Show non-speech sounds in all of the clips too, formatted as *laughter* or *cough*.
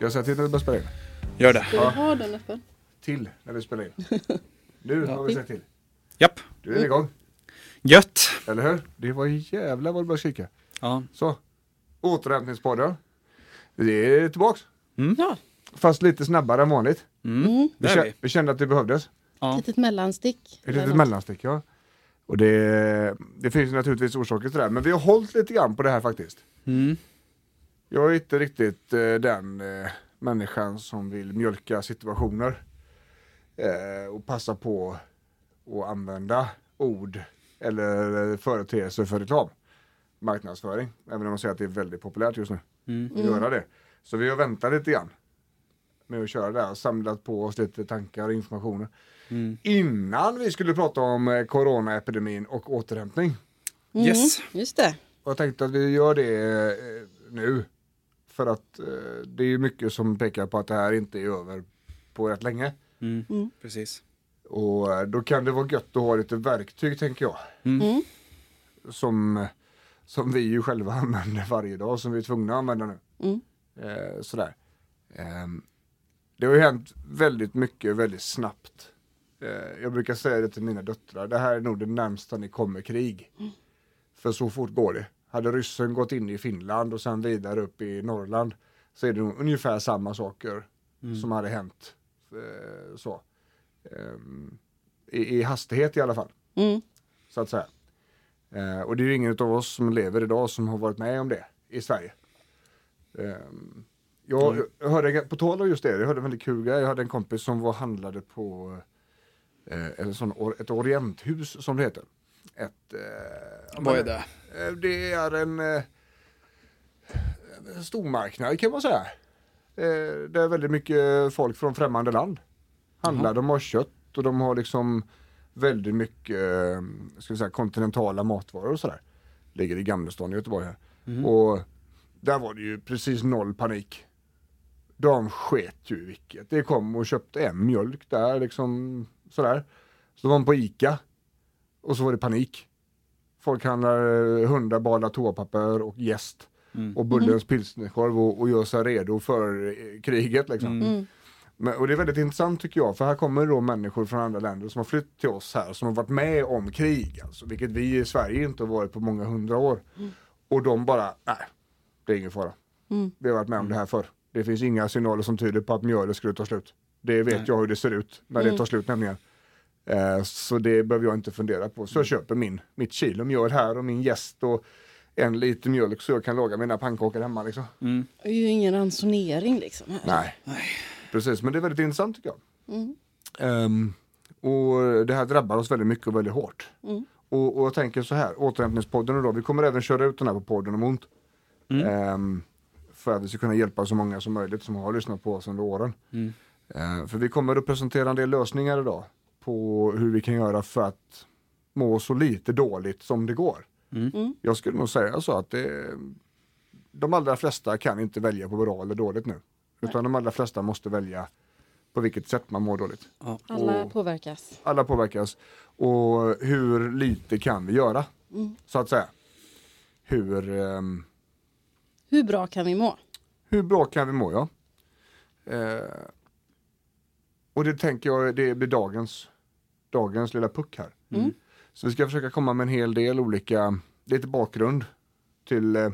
Jag säga till när vi börjar spela in? Gör det. Ska vi ha den öppen? Till när vi spelar in. *laughs* Nu har vi sagt till. Japp. Du är igång. Gött. Eller hur? Det var jävla vad du började kika. Ja. Så. Återhämtningspodden. Det är tillbaks. Ja, Fast lite snabbare än vanligt. Mm. Vi, är kä- vi. vi kände att det behövdes. Ja. ett litet mellanstick. Ett litet mellanstick ja. Och det, det finns naturligtvis orsaker till det här. Men vi har hållit lite grann på det här faktiskt. Mm. Jag är inte riktigt eh, den eh, människan som vill mjölka situationer. Eh, och passa på att använda ord eller företeelser för reklam. Marknadsföring. Även om man säger att det är väldigt populärt just nu. Mm. Att göra det. Så vi har väntat lite grann. Med att köra det här. Samlat på oss lite tankar och informationer. Mm. Innan vi skulle prata om eh, coronaepidemin och återhämtning. Yes. Mm, Just det. Och jag tänkte att vi gör det eh, nu. För att eh, det är mycket som pekar på att det här inte är över på rätt länge. Mm. Precis. Och eh, då kan det vara gött att ha lite verktyg tänker jag. Mm. Som, som vi ju själva *laughs* använder varje dag, som vi är tvungna att använda nu. Mm. Eh, sådär. Ehm, det har ju hänt väldigt mycket väldigt snabbt. Eh, jag brukar säga det till mina döttrar, det här är nog det närmsta ni kommer krig. För så fort går det. Hade ryssen gått in i Finland och sen vidare upp i Norrland så är det nog ungefär samma saker som hade hänt. Eh, så. Ehm, i, I hastighet i alla fall, Mm. så att säga. Eh, och det är ju ingen av oss som lever idag som har varit med om det i Sverige. Ehm, jag, jag hörde, på tal om just det, jag hörde en väldigt kul grej. Jag hade en kompis som var handlade på eh, en sån, ett orienthus som det heter. Ett, eh, Vad är det? Eh, Det är en, eh, en stormarknad kan man säga. Eh, det är väldigt mycket folk från främmande land. Handlar, de har kött och de har liksom väldigt mycket ska säga, kontinentala matvaror och sådär. Ligger i Gamlestan i Göteborg här. Och där var det ju precis noll panik. De sket ju vilket. Det kom och köpte en mjölk där liksom sådär. Så var de på Ica. Och så var det panik. Folk handlar hundra balar toapapper och jäst. Och Bullens pilsnerkorv och, och gör sig redo för eh, kriget liksom. Mm. Men, och det är väldigt intressant tycker jag, för här kommer då människor från andra länder som har flytt till oss här, som har varit med om krig, alltså, vilket vi i Sverige inte har varit på många hundra år. Och de bara, nej, det är ingen fara. Mm. Vi har varit med om det här förr. Det finns inga signaler som tyder på att mjölet skulle ta slut. Det vet Nej. jag hur det ser ut när det tar slut nämligen. Eh, så det behöver jag inte fundera på. Så jag köper min, mitt kilo mjöl här och min jäst och en liter mjölk så jag kan laga mina pannkakor hemma liksom. Mm. Det är ju ingen ransonering liksom. Här. Nej. Precis, men det är väldigt intressant tycker jag. Mm. Ehm, och det här drabbar oss väldigt mycket och väldigt hårt. Mm. Och, och jag tänker så här, återhämtningspodden då, vi kommer även köra ut den här på podden om ont. Ehm, för att vi ska kunna hjälpa så många som möjligt som har lyssnat på oss under åren. Mm. Ehm, för vi kommer att presentera en del lösningar idag. På hur vi kan göra för att må så lite dåligt som det går. Mm. Jag skulle nog säga så att det, de allra flesta kan inte välja på bra eller dåligt nu. Utan de allra flesta måste välja på vilket sätt man mår dåligt. Alla Och- påverkas. Alla påverkas. Och hur lite kan vi göra? Så att säga. Hur, ehm, Hur bra kan vi må? hur bra kan vi må? Ja. Eh, och det tänker jag det blir dagens, dagens lilla puck här. Så vi ska försöka komma med en hel del olika, lite bakgrund till eh,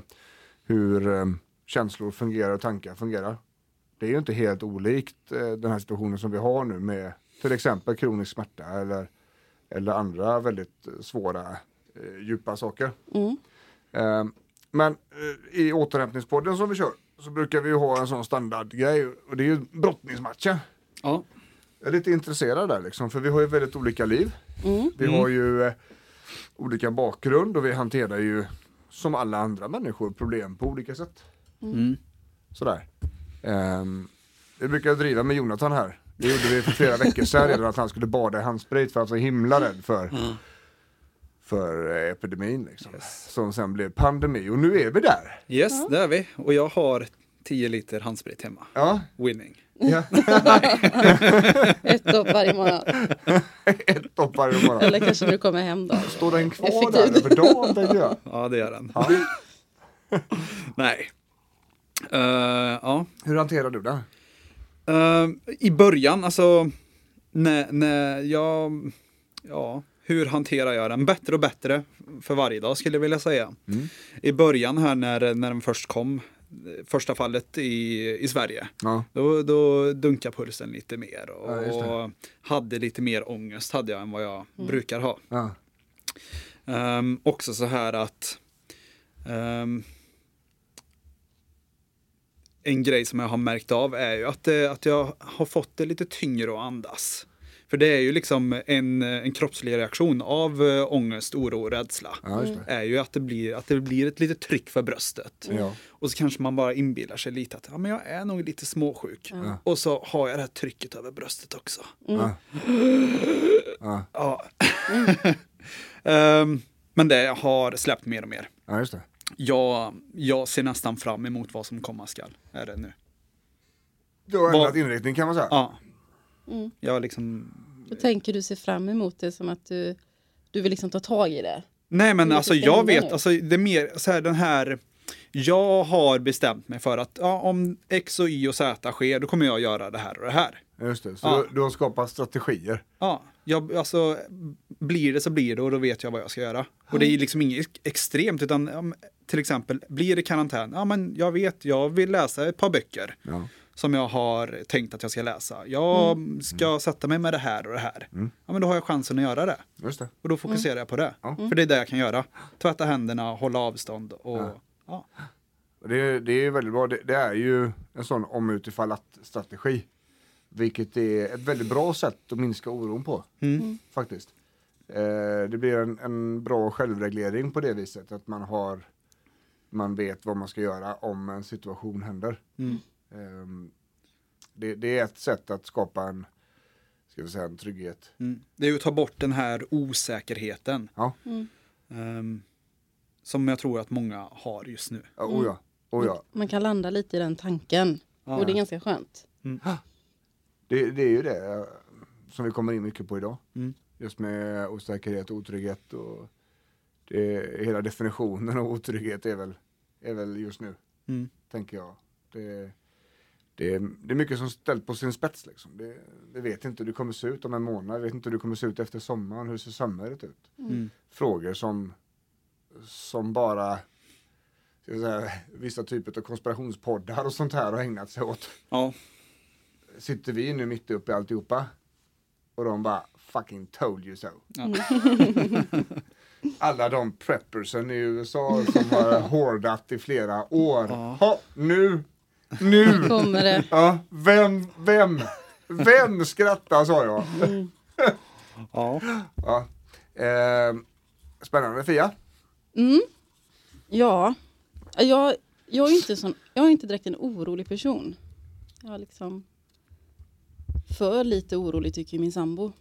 hur eh, känslor fungerar och tankar fungerar. Det är ju inte helt olikt eh, den här situationen som vi har nu med till exempel kronisk smärta eller, eller andra väldigt eh, svåra eh, djupa saker. Mm. Eh, men eh, i återhämtningspodden som vi kör så brukar vi ju ha en sån standardgrej och det är ju brottningsmatcher. Ja. Jag är lite intresserad där liksom, för vi har ju väldigt olika liv. Mm. Vi har ju eh, olika bakgrund och vi hanterar ju som alla andra människor problem på olika sätt. Mm. Sådär. Um, vi brukar driva med Jonathan här. Det gjorde vi för flera veckor sedan redan att han skulle bada i handsprit för att han var så himla rädd för, för eh, epidemin. Liksom. Som sen blev pandemi och nu är vi där. Yes, det är vi. Och jag har 10 liter handsprit hemma. Ja, Winning. ja. *laughs* Ett dopp varje månad. *laughs* ett dopp varje morgon. Eller kanske när du kommer hem då. Står den kvar Effektivt. där över dagen tänker jag. *laughs* Ja, det gör den. Ja. Nej. Eh, ja. Hur hanterar du det? Eh, I början, alltså, när, när jag, ja, hur hanterar jag den? Bättre och bättre för varje dag skulle jag vilja säga. I början här när, när den först kom, första fallet i, i Sverige, Ja. då, då dunkade pulsen lite mer Ja, och hade lite mer ångest hade jag än vad jag brukar ha. Ja. Ehm, också så här att ehm, en grej som jag har märkt av är ju att, det, att jag har fått det lite tyngre att andas. För det är ju liksom en, en kroppslig reaktion av äh, ångest, oro och rädsla. Ja. Är ju att det, blir, att det blir ett litet tryck för bröstet. Ja. Och så kanske man bara inbillar sig lite att ja, men jag är nog lite småsjuk. Ja. Och så har jag det här trycket över bröstet också. Ja. *laughs* Ja. Ehm, men det har släppt mer och mer. ja, just det. Jag, jag ser nästan fram emot vad som komma skall. Är det nu. Du har ändrat inriktning kan man säga. Ja. Mm. Jag liksom... Då tänker du se fram emot det som att du, du vill liksom ta tag i det. Nej men alltså jag vet, nu. alltså det är mer så här den här jag har bestämt mig för att ja, om X och Y och Z sker, då kommer jag göra det här och det här. Just det. Så Ja. du, du har skapat strategier. Ja, jag, alltså blir det så blir det och då vet jag vad jag ska göra. Och det är liksom inget extremt utan till exempel blir det karantän, ja men jag vet, jag vill läsa ett par böcker Ja. Som jag har tänkt att jag ska läsa. Jag ska sätta mig med det här och det här. Ja men då har jag chansen att göra det. Just det. Och då fokuserar jag på det. Ja. För det är det jag kan göra. Tvätta händerna, hålla avstånd och Ja. ja. Det, det är väldigt bra. Det, det är ju en sån om utifall att strategi. Vilket är ett väldigt bra sätt att minska oron på. Faktiskt. Eh, det blir en, en bra självreglering på det viset. Att man har man vet vad man ska göra om en situation händer. Mm. Ehm, det, det är ett sätt att skapa en, ska vi säga, en trygghet. Mm. Det är ju att ta bort den här osäkerheten. Ja, ehm, som jag tror att många har just nu. ja oh ja. Oh ja. Man kan landa lite i den tanken. Ja. Och det är ganska skönt. Det, det är ju det eh, som vi kommer in mycket på idag. Mm. Just med osäkerhet och otrygghet och det, hela definitionen av otrygghet är väl, är väl just nu, Mm. tänker jag. Det, det, är, det är mycket som ställt på sin spets liksom. Det, det vet inte hur det kommer se ut om en månad, vet inte hur det kommer se ut efter sommaren, hur ser samhället ut? Mm. Frågor som, som bara säga, vissa typer av konspirationspoddar och sånt här har ägnat sig åt Ja, sitter vi nu mitt uppe i alltihopa och de bara fucking told you so. Ja. *laughs* Alla de preppersen i USA som har *laughs* hårdat i flera år. Ja. Ha, nu, nu, Kommer det. ja, vem, vem, vem skrattar sa jag. ja. Ja. Eh, spännande Fia. Mm. Ja, jag, jag, är inte sån, jag är inte direkt en orolig person. Jag har liksom för lite orolig tycker min sambo.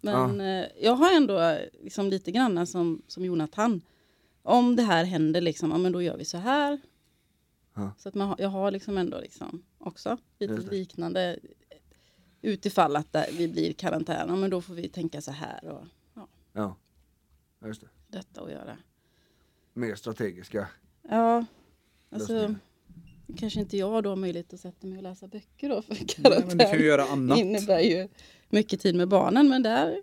Men eh, jag har ändå eh, liksom lite grann som, som Jonathan. Om det här händer liksom, ja men då gör vi så här. Ja. Så att man, jag har liksom ändå liksom också lite liknande. Utifall att det, vi blir karantän, ja men då får vi tänka så här och ja, Ja, just det. detta att göra. Mer strategiska. Ja, alltså Lösningar. kanske inte jag då har möjlighet att sätta mig och läsa böcker då för Nej, karantän. men du kan ju göra annat. innebär ju mycket tid med barnen men där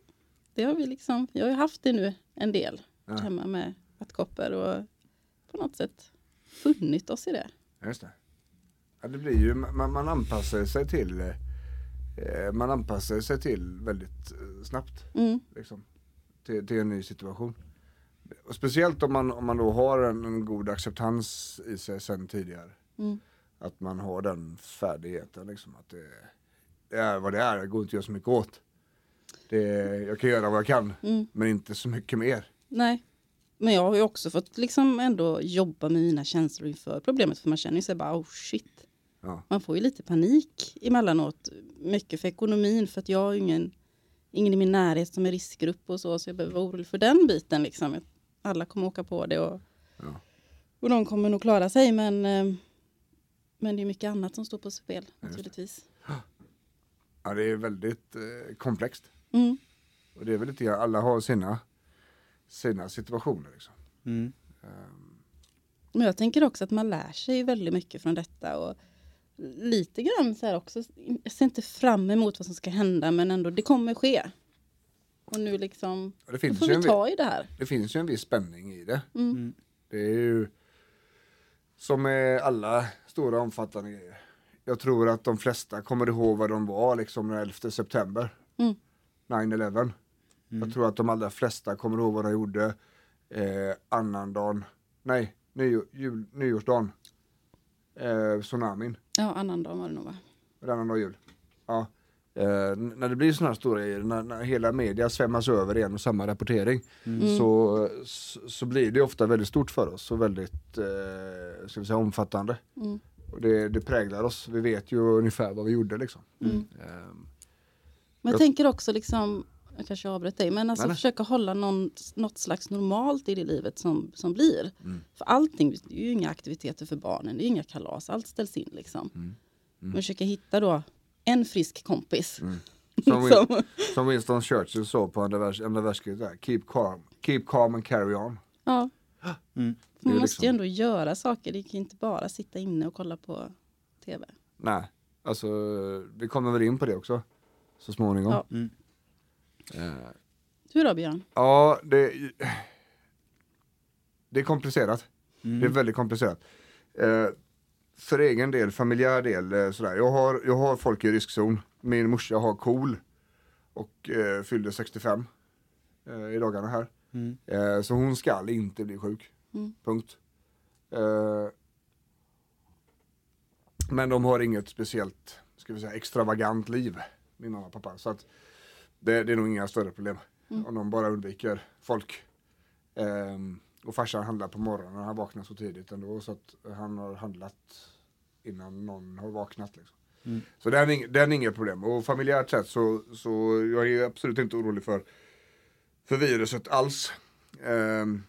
det har vi liksom, jag har ju haft det nu en del Ja. hemma med vattkoppor och på något sätt funnit oss i det. Just det. Ja, det blir ju, man, man anpassar sig till eh, man anpassar sig till väldigt eh, snabbt. Mm, Liksom, till, till en ny situation. Och speciellt om man, om man då har en, en god acceptans i sig sen tidigare. mm, Att man har den färdigheten liksom. Att det, det är vad det är, det går inte att göra så mycket åt. Det, jag kan göra vad jag kan, mm. men inte så mycket mer. Nej, men jag har ju också fått liksom ändå jobba med mina känslor inför problemet för man känner ju sig bara oh shit. Ja. Man får ju lite panik emellanåt. Mycket för ekonomin för att jag har ju ingen, ingen i min närhet som är riskgrupp och så så jag behöver vara orolig för den biten liksom. Alla kommer åka på det och, Ja. och de kommer nog klara sig men eh, men det är mycket annat som står på spel naturligtvis. Ja, det är väldigt eh, komplext. Mm. Och det är väl lite alla har sina, sina situationer liksom. Mm. Men jag tänker också att man lär sig väldigt mycket från detta och lite grann så här också. Jag ser inte fram emot vad som ska hända men ändå det kommer ske. Och nu liksom, Och det finns, får en, vi ta i det här. det finns ju en viss spänning i det. Mm. Det är ju som med alla stora omfattande grejer. Jag tror att de flesta kommer ihåg vad de var liksom den 11 september. Mm. 9-11. Jag tror att de allra flesta kommer ihåg vad de gjorde eh, annandagen, nej, nyår, jul, nyårsdagen. Eh, tsunamin. Ja, annandag var det nog va? Annandag jul. Ja. Eh, när det blir sådana här stora grejer, när, när hela media svämmas över en och samma rapportering så, så, så blir det ofta väldigt stort för oss och väldigt eh, ska vi säga, omfattande. Mm. Och det, det präglar oss, vi vet ju ungefär vad vi gjorde liksom. Mm. Ehm, Men jag Jag- tänker också liksom, jag kanske avbröt dig, men alltså Nej, nej. försöka hålla någon, något slags normalt i det livet som, som blir. Mm. För allting, det är ju inga aktiviteter för barnen, det är inga kalas, allt ställs in liksom. Mm. Men försöka hitta då en frisk kompis. *laughs* som, Win, Som, som Winston Churchill sa på andra, andra världskriget, keep calm, keep calm and carry on. ja. *gasps* Mm. Man måste liksom- ju ändå göra saker, det kan ju inte bara sitta inne och kolla på tv. Nej, alltså vi kommer väl in på det också så småningom. Ja. Mm. Eh, Du då Björn? Ja, det, det är komplicerat. Mm. Det är väldigt komplicerat. Eh, för egen del, familjär del, eh, sådär. Jag har, jag har folk i riskzon. Min morsa har KOL och eh, fyllde 65 eh, i dagarna här. Mm. Eh, så hon skall inte bli sjuk. Mm. Punkt. Eh, men de har inget speciellt, ska vi säga, extravagant liv, min mamma och pappa. Så att det, det är nog inga större problem. Om de bara undviker folk. Ehm, och farsan handlar på morgonen, han vaknar så tidigt ändå så att han har handlat innan någon har vaknat. Liksom. Mm. Så den är, ing- den är inget problem. Och familjärt sett så, så jag är absolut inte orolig för, för viruset alls. Ehm,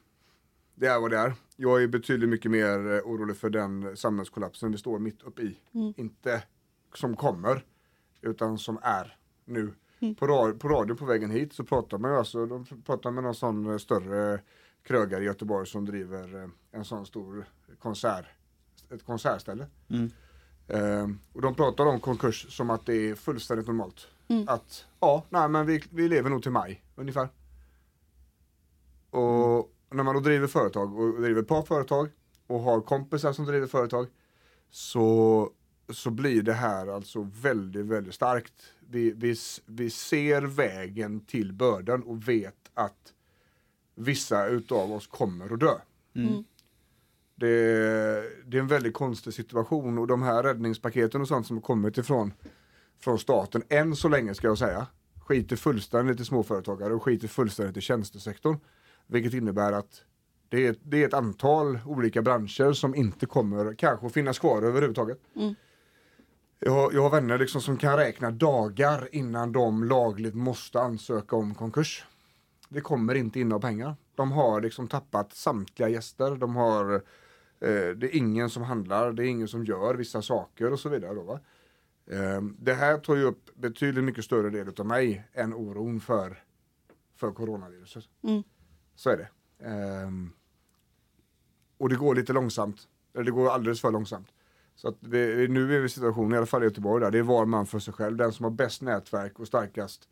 det är vad det är. Jag är betydligt mycket mer orolig för den samhällskollapsen vi står mitt uppe i. Mm. Inte som kommer, utan som är nu. På, ra- på radio på vägen hit så pratar man ju alltså, de pratar med någon sån eh, större krögare i Göteborg som driver eh, en sån stor konsert, ett konsertställe. Mm. Ehm, och de pratar om konkurs som att det är fullständigt normalt. Mm. Att ja, nej men vi, vi lever nog till maj ungefär. Och när man då driver företag och driver ett par företag och har kompisar som driver företag så, så blir det här alltså väldigt, väldigt starkt. Vi, vi, vi ser vägen till bördan och vet att vissa utav oss kommer att dö. Mm. Det, det är en väldigt konstig situation och de här räddningspaketen och sånt som har kommit ifrån från staten, än så länge ska jag säga, skiter fullständigt i småföretagare och skiter fullständigt i tjänstesektorn. Vilket innebär att det är, det är ett antal olika branscher som inte kommer kanske finnas kvar överhuvudtaget. Mm. Jag har, jag har vänner liksom som kan räkna dagar innan de lagligt måste ansöka om konkurs. Det kommer inte in några pengar. De har liksom tappat samtliga gäster. De har, eh, det är ingen som handlar, det är ingen som gör vissa saker och så vidare. Då, va? Eh, det här tar ju upp betydligt mycket större del av mig än oron för, för coronaviruset. Mm. Så är det. Ehm, och det går lite långsamt. Eller det går alldeles för långsamt. Så att det, nu är vi i situationen, i alla fall i Göteborg, där, det är var man för sig själv. Den som har bäst nätverk och starkast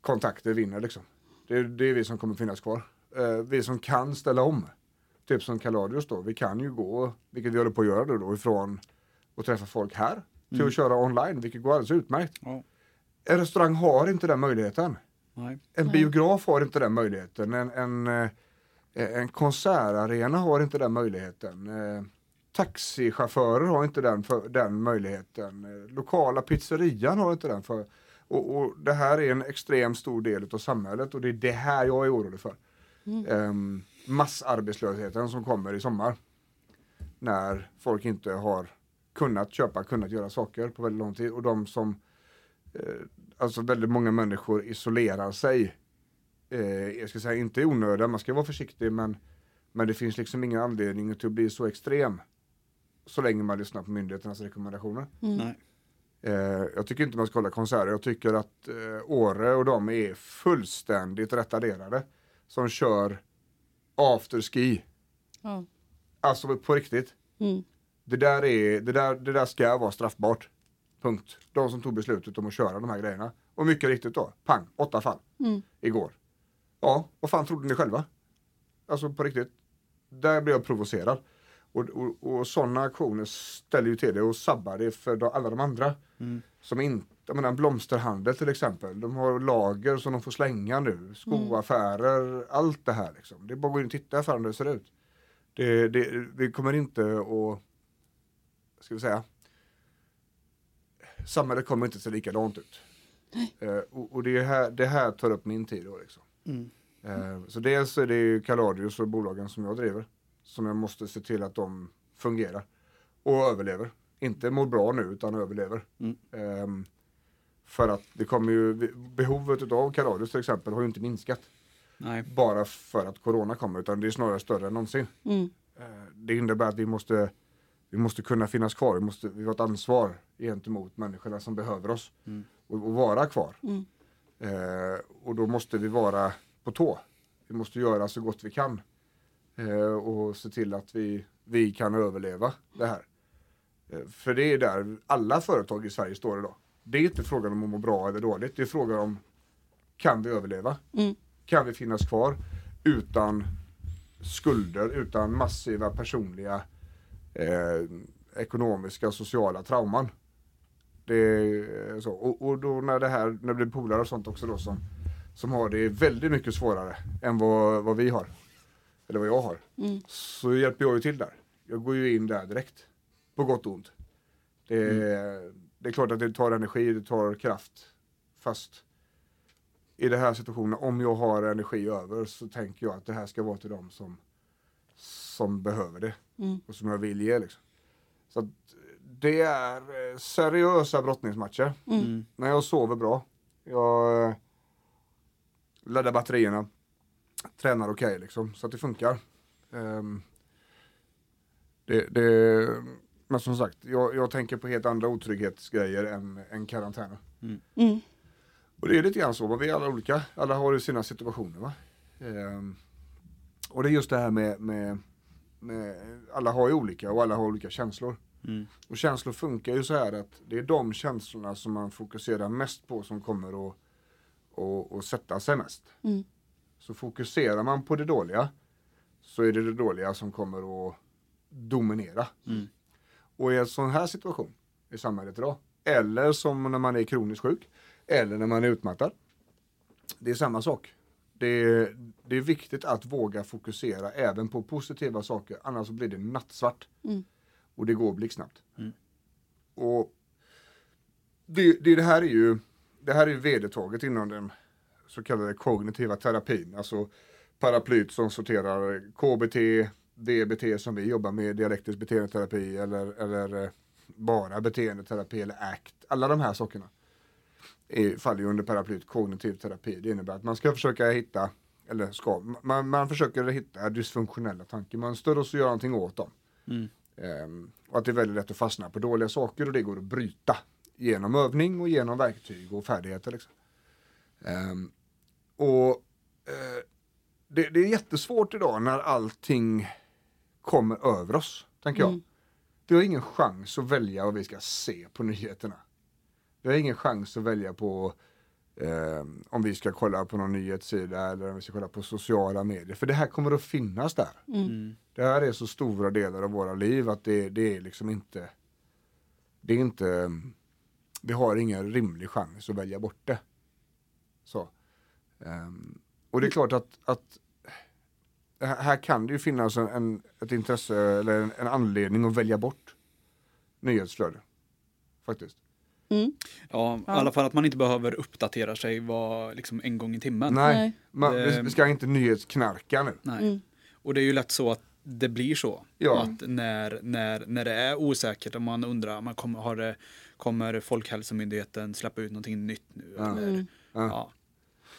kontakter vinner liksom. Det, det är vi som kommer finnas kvar. Eh, vi som kan ställa om. Typ som Kaladius då, vi kan ju gå, vilket vi håller på att göra då, då ifrån att träffa folk här till att köra online, vilket går alldeles utmärkt. Ja. En restaurang har inte den möjligheten. Nej. En biograf har inte den möjligheten. En, en, eh, en konsertarena har inte den möjligheten. Taxichaufförer har inte den, för, den möjligheten. Lokala pizzerian har inte den. För, och, och det här är en extremt stor del av samhället och det är det här jag är orolig för. Ehm, massarbetslösheten som kommer i sommar. När folk inte har kunnat köpa, kunnat göra saker på väldigt lång tid och de som eh, alltså väldigt många människor isolerar sig. Eh, jag ska säga inte i onödan, man ska vara försiktig men, men det finns liksom ingen anledning till att bli så extrem. Så länge man lyssnar på myndigheternas rekommendationer. Nej. Eh, jag tycker inte man ska hålla konserter. Jag tycker att eh, Åre och de är fullständigt retarderade. Som kör afterski. Ja. Alltså på riktigt. Mm. Det där, är, det, där, det där ska vara straffbart. Punkt. De som tog beslutet om att köra de här grejerna. Och mycket riktigt då, pang, åtta fall Mm. igår. Ja, vad fan trodde ni själva? Alltså på riktigt. Där blev jag provocerad. Och, och, och sådana aktioner ställer ju till det och sabbar det för de, alla de andra. Som inte, jag menar blomsterhandel till exempel. De har lager som de får slänga nu. Skoaffärer, allt det här liksom. Det är bara att gå in och titta för hur det ser ut. Det, det, vi kommer inte att, ska vi säga, samhället kommer inte att se likadant ut. Eh, och och det, här, det här tar upp min tid då liksom. Eh, så dels är det ju Kaladius och bolagen som jag driver. Som jag måste se till att de fungerar. Och överlever. Inte mår bra nu utan överlever. Ehm, för att det kommer ju, behovet av Kaladius till exempel har ju inte minskat. Nej. Bara för att corona kommer utan det är snarare större än någonsin. Mm. Eh, Det innebär att vi måste, vi måste kunna finnas kvar. Vi, måste, vi har ett ansvar gentemot människorna som behöver oss. Och, och vara kvar. Mm. Eh, och då måste vi vara på tå. Vi måste göra så gott vi kan. Eh, och se till att vi, vi kan överleva det här. Eh, för det är där alla företag i Sverige står idag. Det är inte frågan om att må bra eller dåligt. Det är frågan om kan vi överleva? Mm. Kan vi finnas kvar utan skulder, utan massiva personliga eh, ekonomiska och sociala trauman. Det så. Och, och då när det här, när det blir polare och sånt också då som, som har det väldigt mycket svårare än vad, vad vi har. Eller vad jag har. Mm. Så hjälper jag ju till där. Jag går ju in där direkt. På gott och ont. Det, det är klart att det tar energi, det tar kraft. Fast i den här situationen, om jag har energi över så tänker jag att det här ska vara till dem som, som behöver det. Mm. Och som jag vill ge liksom. Så att det är eh, seriösa brottningsmatcher. Mm. När jag sover bra. Jag eh, laddar batterierna. Tränar okej liksom, så att det funkar. Ehm, det, det, men som sagt, jag, jag tänker på helt andra otrygghetsgrejer än, än karantäner. Mm. Och det är lite grann så, vi är alla olika. Alla har ju sina situationer. Va? Ehm, och det är just det här med, med, med, alla har ju olika och alla har olika känslor. Och känslor funkar ju så här att det är de känslorna som man fokuserar mest på som kommer att, att, att sätta sig mest. Mm. Så fokuserar man på det dåliga så är det det dåliga som kommer att dominera. Och i en sån här situation i samhället idag, eller som när man är kroniskt sjuk, eller när man är utmattad. Det är samma sak. Det är, det är viktigt att våga fokusera även på positiva saker, annars så blir det nattsvart. Mm. Och det går blixtsnabbt. Och det, det, det här är ju det här är ju vedertaget inom den så kallade kognitiva terapin, alltså paraplyt som sorterar KBT, DBT som vi jobbar med, dialektisk beteendeterapi eller, eller eh, bara beteendeterapi eller ACT. Alla de här sakerna är, faller ju under paraplyet kognitiv terapi. Det innebär att man ska försöka hitta, eller ska, man, man försöker hitta dysfunktionella tankemönster och så göra någonting åt dem. Mm. Ehm, och att det är väldigt lätt att fastna på dåliga saker och det går att bryta genom övning och genom verktyg och färdigheter. Liksom. Ehm, och eh, det, det är jättesvårt idag när allting kommer över oss, tänker jag. Mm. Vi har ingen chans att välja vad vi ska se på nyheterna. Vi har ingen chans att välja på eh, om vi ska kolla på någon nyhetssida eller om vi ska kolla på sociala medier. För det här kommer att finnas där. Mm. Det här är så stora delar av våra liv att det, det är liksom inte Det är inte Vi har ingen rimlig chans att välja bort det. Så. Ehm, och det är klart att, att här kan det ju finnas en, en, ett intresse eller en, en anledning att välja bort nyhetsflöde. Faktiskt. Mm. Ja, i alla fall att man inte behöver uppdatera sig var, liksom en gång i timmen. Nej, Nej. Man, Det- vi ska inte nyhetsknarka nu. Nej. Mm. Och det är ju lätt så att det blir så. Ja. Att när, när, när det är osäkert och man undrar, man kommer, har det, kommer Folkhälsomyndigheten släppa ut någonting nytt nu? Ja. Eller, Mm. Ja.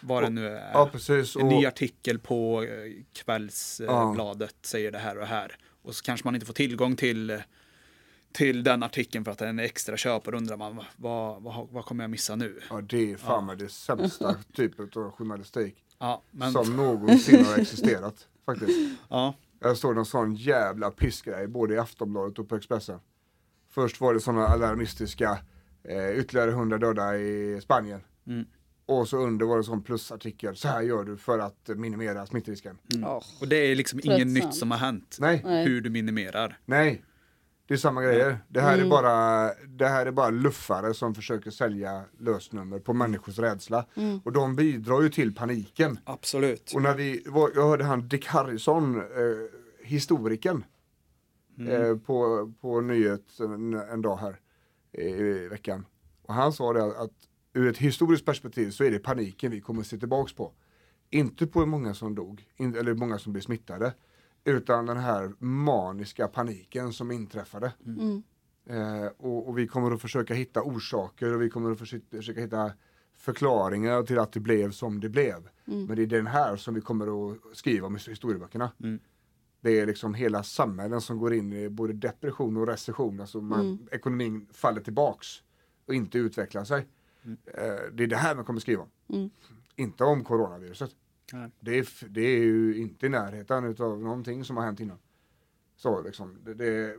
Ja, vad det nu är. Ja, precis. En Och, ny artikel på eh, Ja. kvällsbladet säger det här och här. Och så kanske man inte får tillgång till, till den artikeln för att den är extra köp och då undrar man vad, vad, vad kommer jag missa nu? ja, det är fan med det sämsta *laughs* typen av journalistik Ja, men, som någonsin har existerat. *laughs* Faktiskt. ja, Jag såg någon sån jävla pissgrej både i Aftonbladet och på Expressen. Först var det sådana alarmistiska, eh, ytterligare 100 döda i Spanien. Mm. Och så under var det sån plusartikel, så här gör du för att minimera smittrisken. Ja. och det är liksom inget nytt som har hänt. Nej. Hur du minimerar. nej. Det är samma grejer. Det här, är Mm. bara, det här är bara luffare som försöker sälja lösnummer på människors rädsla. Mm. Och de bidrar ju till paniken. Absolut. Och när vi, jag hörde han Dick Harrison, eh, historikern, eh, på, på nyhet en, en dag här i, i veckan. Och han sa det att ur ett historiskt perspektiv så är det paniken vi kommer att se tillbaks på. Inte på hur många som dog, in, eller hur många som blev smittade. Utan den här maniska paniken som inträffade. Mm. Eh, och, och vi kommer att försöka hitta orsaker och vi kommer att försöka, hitta förklaringar till att det blev som det blev. Men det är den här som vi kommer att skriva om i historieböckerna. Mm. Det är liksom hela samhällen som går in i både depression och recession. Alltså man, ekonomin faller tillbaks och inte utvecklar sig. Eh, det är det här man kommer skriva om. Mm. Inte om coronaviruset. Nej. Det är, det är ju inte i närheten av någonting som har hänt innan. Så liksom, det, det,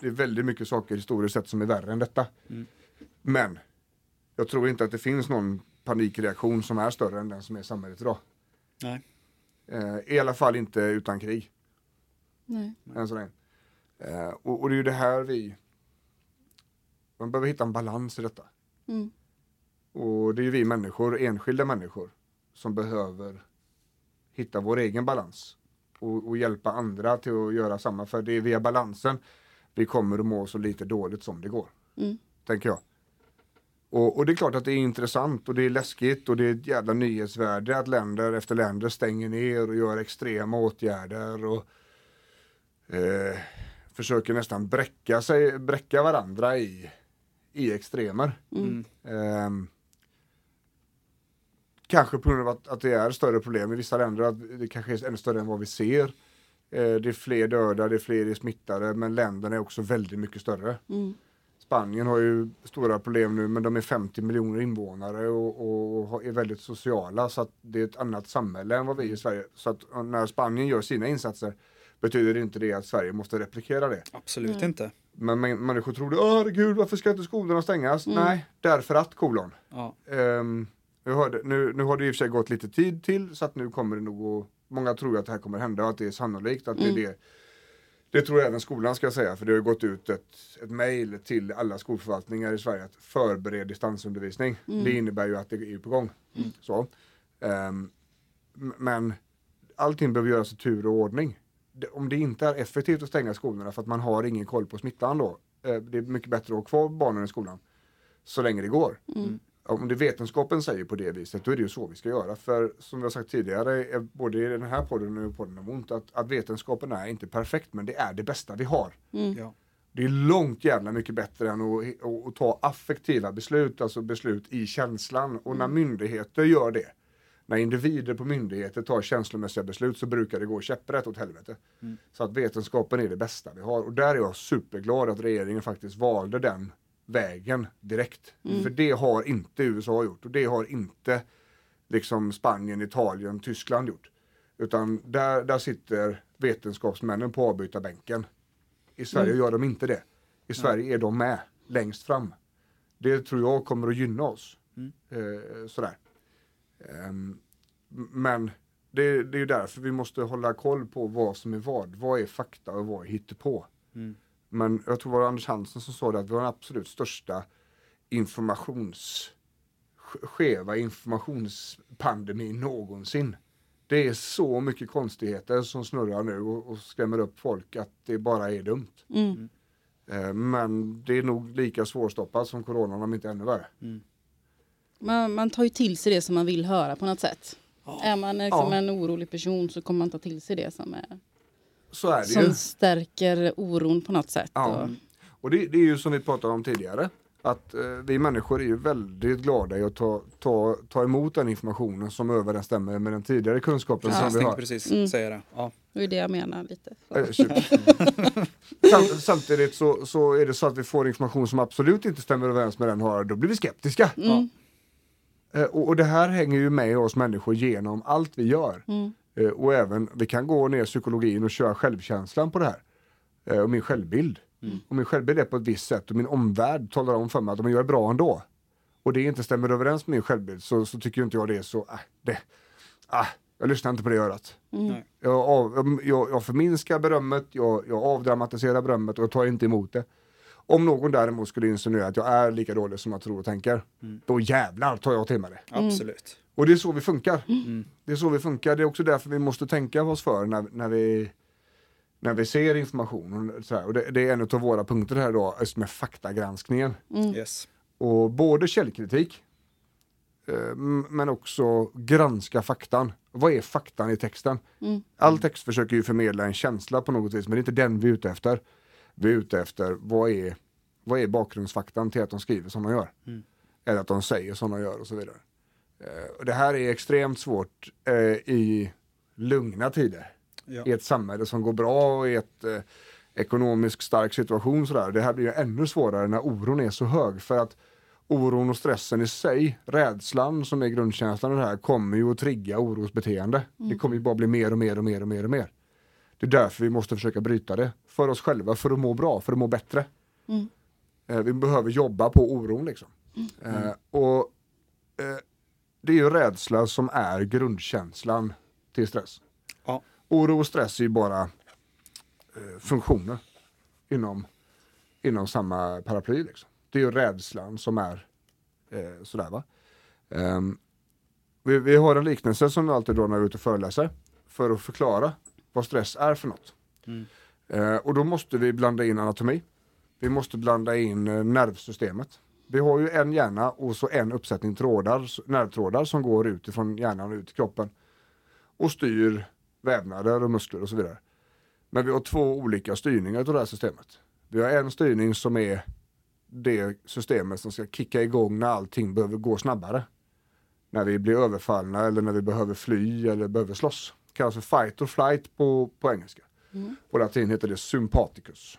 det är väldigt mycket saker historiskt sett som är värre än detta. Mm. Men jag tror inte att det finns någon panikreaktion som är större än den som är i samhället idag. Nej. Eh, I alla fall inte utan krig. Nej. Än så länge. Eh, och, och det är ju det här vi... Man behöver hitta en balans i detta. Mm. Och det är ju vi människor, enskilda människor, som behöver hitta vår egen balans. Och, och hjälpa andra till att göra samma. För det är via balansen vi kommer att må så lite dåligt som det går. Mm. Tänker jag. Och, och det är klart att det är intressant och det är läskigt och det är ett jävla nyhetsvärde att länder efter länder stänger ner och gör extrema åtgärder och eh, försöker nästan bräcka, sig, bräcka varandra i, i extremer. Mm. Ehm, kanske på grund av att, att det är större problem i vissa länder, att det kanske är ännu större än vad vi ser. Eh, det är fler döda, det är fler smittade, men länderna är också väldigt mycket större. Mm. Spanien har ju stora problem nu, men de är 50 miljoner invånare och, och, är väldigt sociala, så att det är ett annat samhälle än vad vi är i Sverige. Så att när Spanien gör sina insatser betyder inte det att Sverige måste replikera det. Absolut Nej. inte. Men män- människor trodde, åh herregud, varför ska inte skolorna stängas? Nej, därför att kolon. Ja. Ehm, jag hörde, nu, nu har det i och för sig gått lite tid till så att nu kommer det nog att, många tror att det här kommer hända och att det är sannolikt att det är det. Det tror jag även skolan ska säga för det har gått ut ett, ett mejl till alla skolförvaltningar i Sverige att förbered distansundervisning. Det innebär ju att det är på gång. Så. Ehm, m- men allting behöver göras i tur och ordning. Om det inte är effektivt att stänga skolorna för att man har ingen koll på smittan då. eh, det är mycket bättre att ha kvar barnen i skolan så länge det går. Om det vetenskapen säger på det viset, då är det ju så vi ska göra. För som vi har sagt tidigare, både i den här podden och i podden om ont, att, att vetenskapen är inte perfekt, men det är det bästa vi har. Ja. Det är långt jävla mycket bättre än att, att, att ta affektiva beslut, alltså beslut i känslan. Och när myndigheter gör det, när individer på myndigheter tar känslomässiga beslut så brukar det gå käpprätt åt helvete. Så att vetenskapen är det bästa vi har. Och där är jag superglad att regeringen faktiskt valde den vägen direkt. För det har inte USA gjort och det har inte liksom Spanien, Italien, Tyskland gjort. Utan där, där sitter vetenskapsmännen på avbytarbänken. I Sverige gör de inte det. I Sverige är de med längst fram. Det tror jag kommer att gynna oss. Eh, sådär. Ehm, men det, det är därför vi måste hålla koll på vad som är vad. Vad är fakta och vad är hittepå. Men jag tror det var Anders Hansen som sa det att vi har den absolut största informations sk- skeva informationspandemin någonsin. Det är så mycket konstigheter som snurrar nu och, och skrämmer upp folk att det bara är dumt. Mm. Eh, Men det är nog lika svårstoppat som coronan om inte ännu värre. Man, man tar ju till sig det som man vill höra på något sätt. Är man liksom Ja. en orolig person så kommer man ta till sig det som, är, Så är det som ju. stärker oron på något sätt. Ja. Och, Och det, det är ju som vi pratade om tidigare. Att eh, vi människor är ju väldigt glada i att ta, ta, ta emot den informationen som överensstämmer med den tidigare kunskapen Jag som vi tänkte har. precis säga det. Ja. det är det jag menar lite. *laughs* Samtidigt så, så är det så att vi får information som absolut inte stämmer överens med den vi har, då blir vi skeptiska. Mm. Eh, och, och det här hänger ju med oss människor genom allt vi gör. Mm. Eh, och även, vi kan gå ner i psykologin och köra självkänslan på det här. Eh, och min självbild. Och min självbild är på ett visst sätt och min omvärld talar om för mig att om jag är bra ändå och det inte stämmer överens med min självbild så, så tycker inte jag det är så, äh, det, ah, jag lyssnar inte på det örat. Nej. Jag, av, jag, jag förminskar berömmet, jag, jag avdramatiserar berömmet och jag tar inte emot det. Om någon däremot skulle insinuera att jag är lika dålig som jag tror och tänker, då jävlar tar jag till mig det. Absolut. Och det är så vi funkar. Det är så vi funkar. Det är också därför vi måste tänka oss för när, när, vi, när vi ser information. Och, så här. och det, det är en av våra punkter här då, just med faktagranskningen. Yes. Och både källkritik, eh, men också granska faktan. Vad är faktan i texten? All text försöker ju förmedla en känsla på något vis, men det är inte den vi är ute efter. Vi är ute efter vad är, vad är bakgrundsfaktan till att de skriver som de gör? Eller att de säger som de gör och så vidare. Eh, och det här är extremt svårt eh, i lugna tider. Ja. I ett samhälle som går bra och i ett eh, ekonomiskt stark situation. Sådär. Det här blir ju ännu svårare när oron är så hög. För att oron och stressen i sig, rädslan som är grundkänslan i det här, kommer ju att trigga orosbeteende. Det kommer ju bara bli mer och mer och mer och mer och mer. Det är därför vi måste försöka bryta det. För oss själva, för att må bra, för att må bättre. Eh, vi behöver jobba på oron liksom. Eh, och eh, det är ju rädsla som är grundkänslan till stress. Ja. Oro och stress är ju bara eh, funktioner inom, inom samma paraply. Liksom. Det är ju rädslan som är eh, sådär va. Ehm, vi, vi har en liknelse som vi alltid drar när vi är ute och föreläser för att förklara vad stress är för något. Eh, och då måste vi blanda in anatomi. Vi måste blanda in eh, nervsystemet. Vi har ju en hjärna och så en uppsättning trådar, nervtrådar som går utifrån hjärnan och ut i kroppen och styr vävnader och muskler och så vidare. Men vi har två olika styrningar av det här systemet. Vi har en styrning som är det systemet som ska kicka igång när allting behöver gå snabbare. När vi blir överfallna eller när vi behöver fly eller behöver slåss. Det kallas för fight or flight på, på engelska. På latin heter det sympaticus.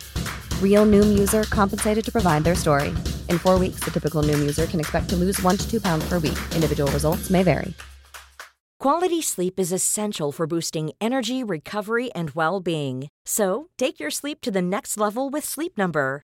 Real Noom user compensated to provide their story. In four weeks, the typical Noom user can expect to lose one to two pounds per week. Individual results may vary. Quality sleep is essential for boosting energy, recovery, and well being. So, take your sleep to the next level with Sleep Number.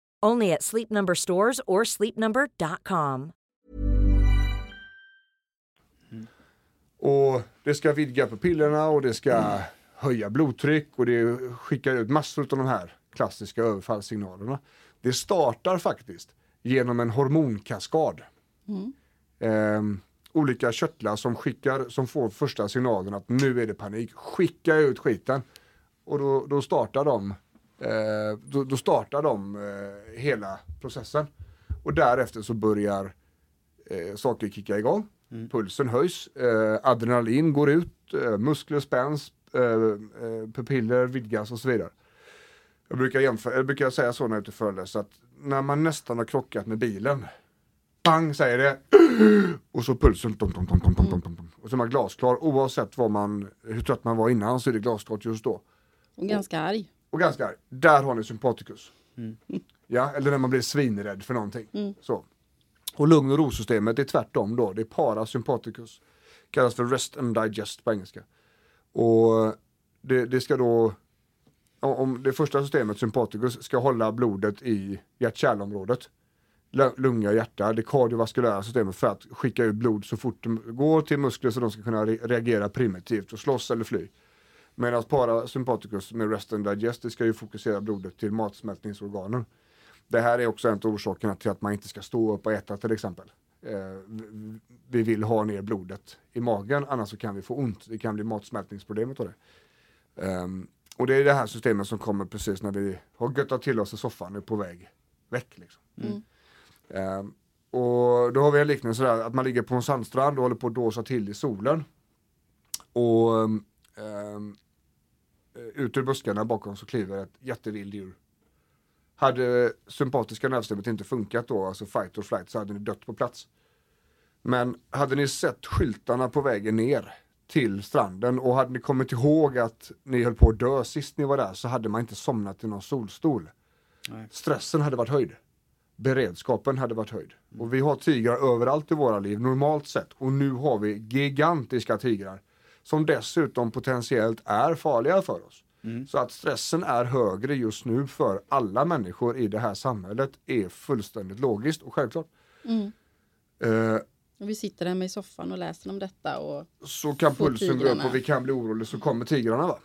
Only at Sleep Number stores or sleepnumber.com. Och det ska vidga pupillerna och det ska höja blodtryck och det skickar ut massor av de här klassiska överfallssignalerna. Det startar faktiskt genom en hormonkaskad. Ehm, olika körtlar som skickar, som får första signalen att nu är det panik. Skicka ut skiten. Och då, då startar de, Eh, då, då startar de eh, hela processen. Och därefter så börjar eh, saker kicka igång. Mm. Pulsen höjs, adrenalin går ut, muskler spänns, pupiller vidgas och så vidare. Jag brukar, jämföra, jag brukar säga så när jag är ute föreläser att när man nästan har krockat med bilen, pang säger det, *clears throat* och så pulsen, tom, tom, tom, tom, tom, tom, tom. och så är man glasklar oavsett vad man, hur trött man var innan så är det glasklart just då. Och ganska arg. Och ganska arg, där har ni sympaticus. *laughs* Ja, eller när man blir svinrädd för någonting. Så. Och lugn och ro-systemet är tvärtom då, det är parasympaticus. Kallas för rest and digest på engelska. Och det, det ska då, om- det första systemet, sympaticus, ska hålla blodet i hjärt-kärlområdet. Lu- Lunga hjärta, det kardiovaskulära systemet för att skicka ut blod så fort det går till muskler så de ska kunna re- reagera primitivt och slåss eller fly. Medan parasympaticus med rest and digest, det ska ju fokusera blodet till matsmältningsorganen. Det här är också en av orsakerna till att man inte ska stå upp och äta till exempel. Eh, vi- vi vill ha ner blodet i magen, annars så kan vi få ont. Det kan bli matsmältningsproblemet av det. Ehm, och det är det här systemet som kommer precis när vi har göttat till oss i soffan och är på väg väck. Liksom. Ehm, och då har vi en liknelse där att man ligger på en sandstrand och håller på att dåsa till i solen. Och um, ut ur buskarna bakom så kliver ett jättevild djur. Hade sympatiska nervsystemet inte funkat då, alltså fight or flight, så hade ni dött på plats. Men hade ni sett skyltarna på vägen ner till stranden och hade ni kommit ihåg att ni höll på att dö sist ni var där så hade man inte somnat i någon solstol. Stressen hade varit höjd. Beredskapen hade varit höjd. Och vi har tigrar överallt i våra liv normalt sett och nu har vi gigantiska tigrar som dessutom potentiellt är farliga för oss. Så att stressen är högre just nu för alla människor i det här samhället är fullständigt logiskt och självklart. Eh, Och vi sitter hemma i soffan och läser om detta. Och så kan pulsen gå upp och vi kan bli oroliga så kommer tigrarna. Va?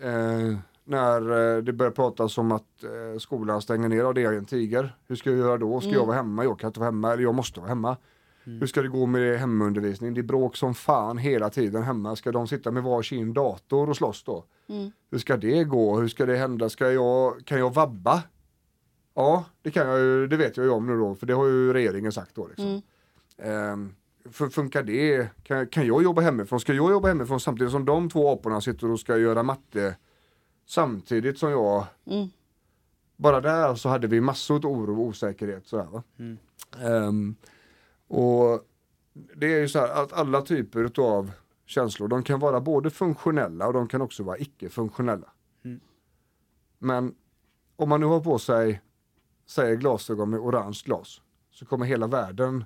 Eh, när eh, det börjar pratas om att eh, skolan stänger ner och det är en tiger. Hur ska jag göra då? Ska jag vara hemma? Jag kan inte vara hemma. Eller jag måste vara hemma. Hur ska det gå med hemundervisning? Det är bråk som fan hela tiden hemma. Ska de sitta med varsin dator och slåss då? Hur ska det gå? Hur ska det hända? Ska jag, kan jag vabba? Ja, det kan jag ju, det vet jag ju om nu då, för det har ju regeringen sagt då. Liksom. Ehm, för, funkar det? Kan, kan jag jobba hemifrån? Ska jag jobba hemifrån samtidigt som de två aporna sitter och ska göra matte samtidigt som jag bara där så hade vi massor av oro och osäkerhet. Sådär, va? Ehm, och det är ju så här att alla typer av känslor, de kan vara både funktionella och de kan också vara icke-funktionella. Men om man nu har på sig, säger glasögon med orange glas, så kommer hela världen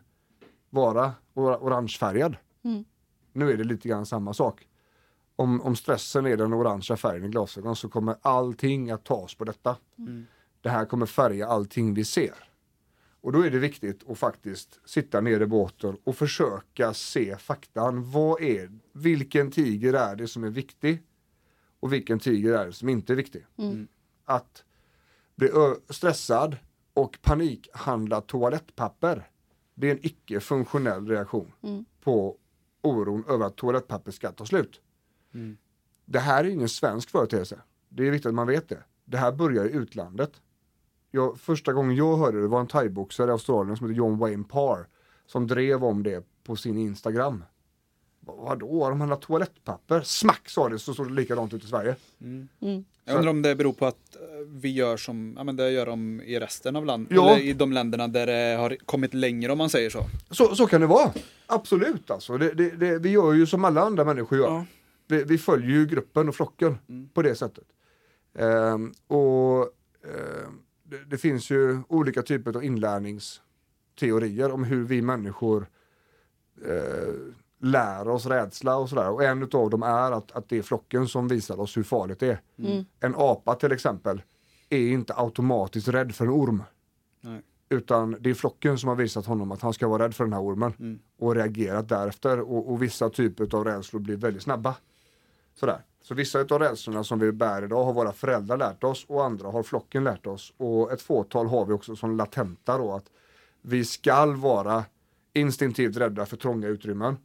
vara or- orangefärgad. Nu är det lite grann samma sak. Om, om stressen är den orangea färgen i glasögon så kommer allting att tas på detta. Det här kommer färga allting vi ser. Och då är det viktigt att faktiskt sitta ner i båten och försöka se faktan. Vad är, vilken tiger är det som är viktig? Och vilken tiger är det som inte är viktig? Att bli stressad och panikhandla toalettpapper. Det är en icke-funktionell reaktion på oron över att toalettpapper ska ta slut. Det här är ingen svensk företeelse. Det är viktigt att man vet det. Det här börjar i utlandet. Jag, första gången jag hörde det var en thaiboxare i Australien som heter John Wayne Parr som drev om det på sin Instagram. Vad- Vadå, de handlar toalettpapper? Smack sa det så såg det likadant ut i Sverige. Jag undrar om det beror på att eh, vi gör som, ja men det gör de i resten av landet, Ja. eller i de länderna där det har kommit längre om man säger så. Så, så kan det vara. Absolut alltså. Det, det, det, vi gör ju som alla andra människor gör. Ja. Vi, vi följer ju gruppen och flocken på det sättet. Ehm, och ehm, det, det finns ju olika typer av inlärningsteorier om hur vi människor eh, lär oss rädsla och sådär. Och en av dem är att, att det är flocken som visar oss hur farligt det är. En apa till exempel är inte automatiskt rädd för en orm. Nej. Utan det är flocken som har visat honom att han ska vara rädd för den här ormen. Och reagerat därefter. Och, och vissa typer av rädslor blir väldigt snabba. Sådär. Så vissa av rädslorna som vi bär idag har våra föräldrar lärt oss och andra har flocken lärt oss. Och ett fåtal har vi också som latenta då att vi skall vara instinktivt rädda för trånga utrymmen.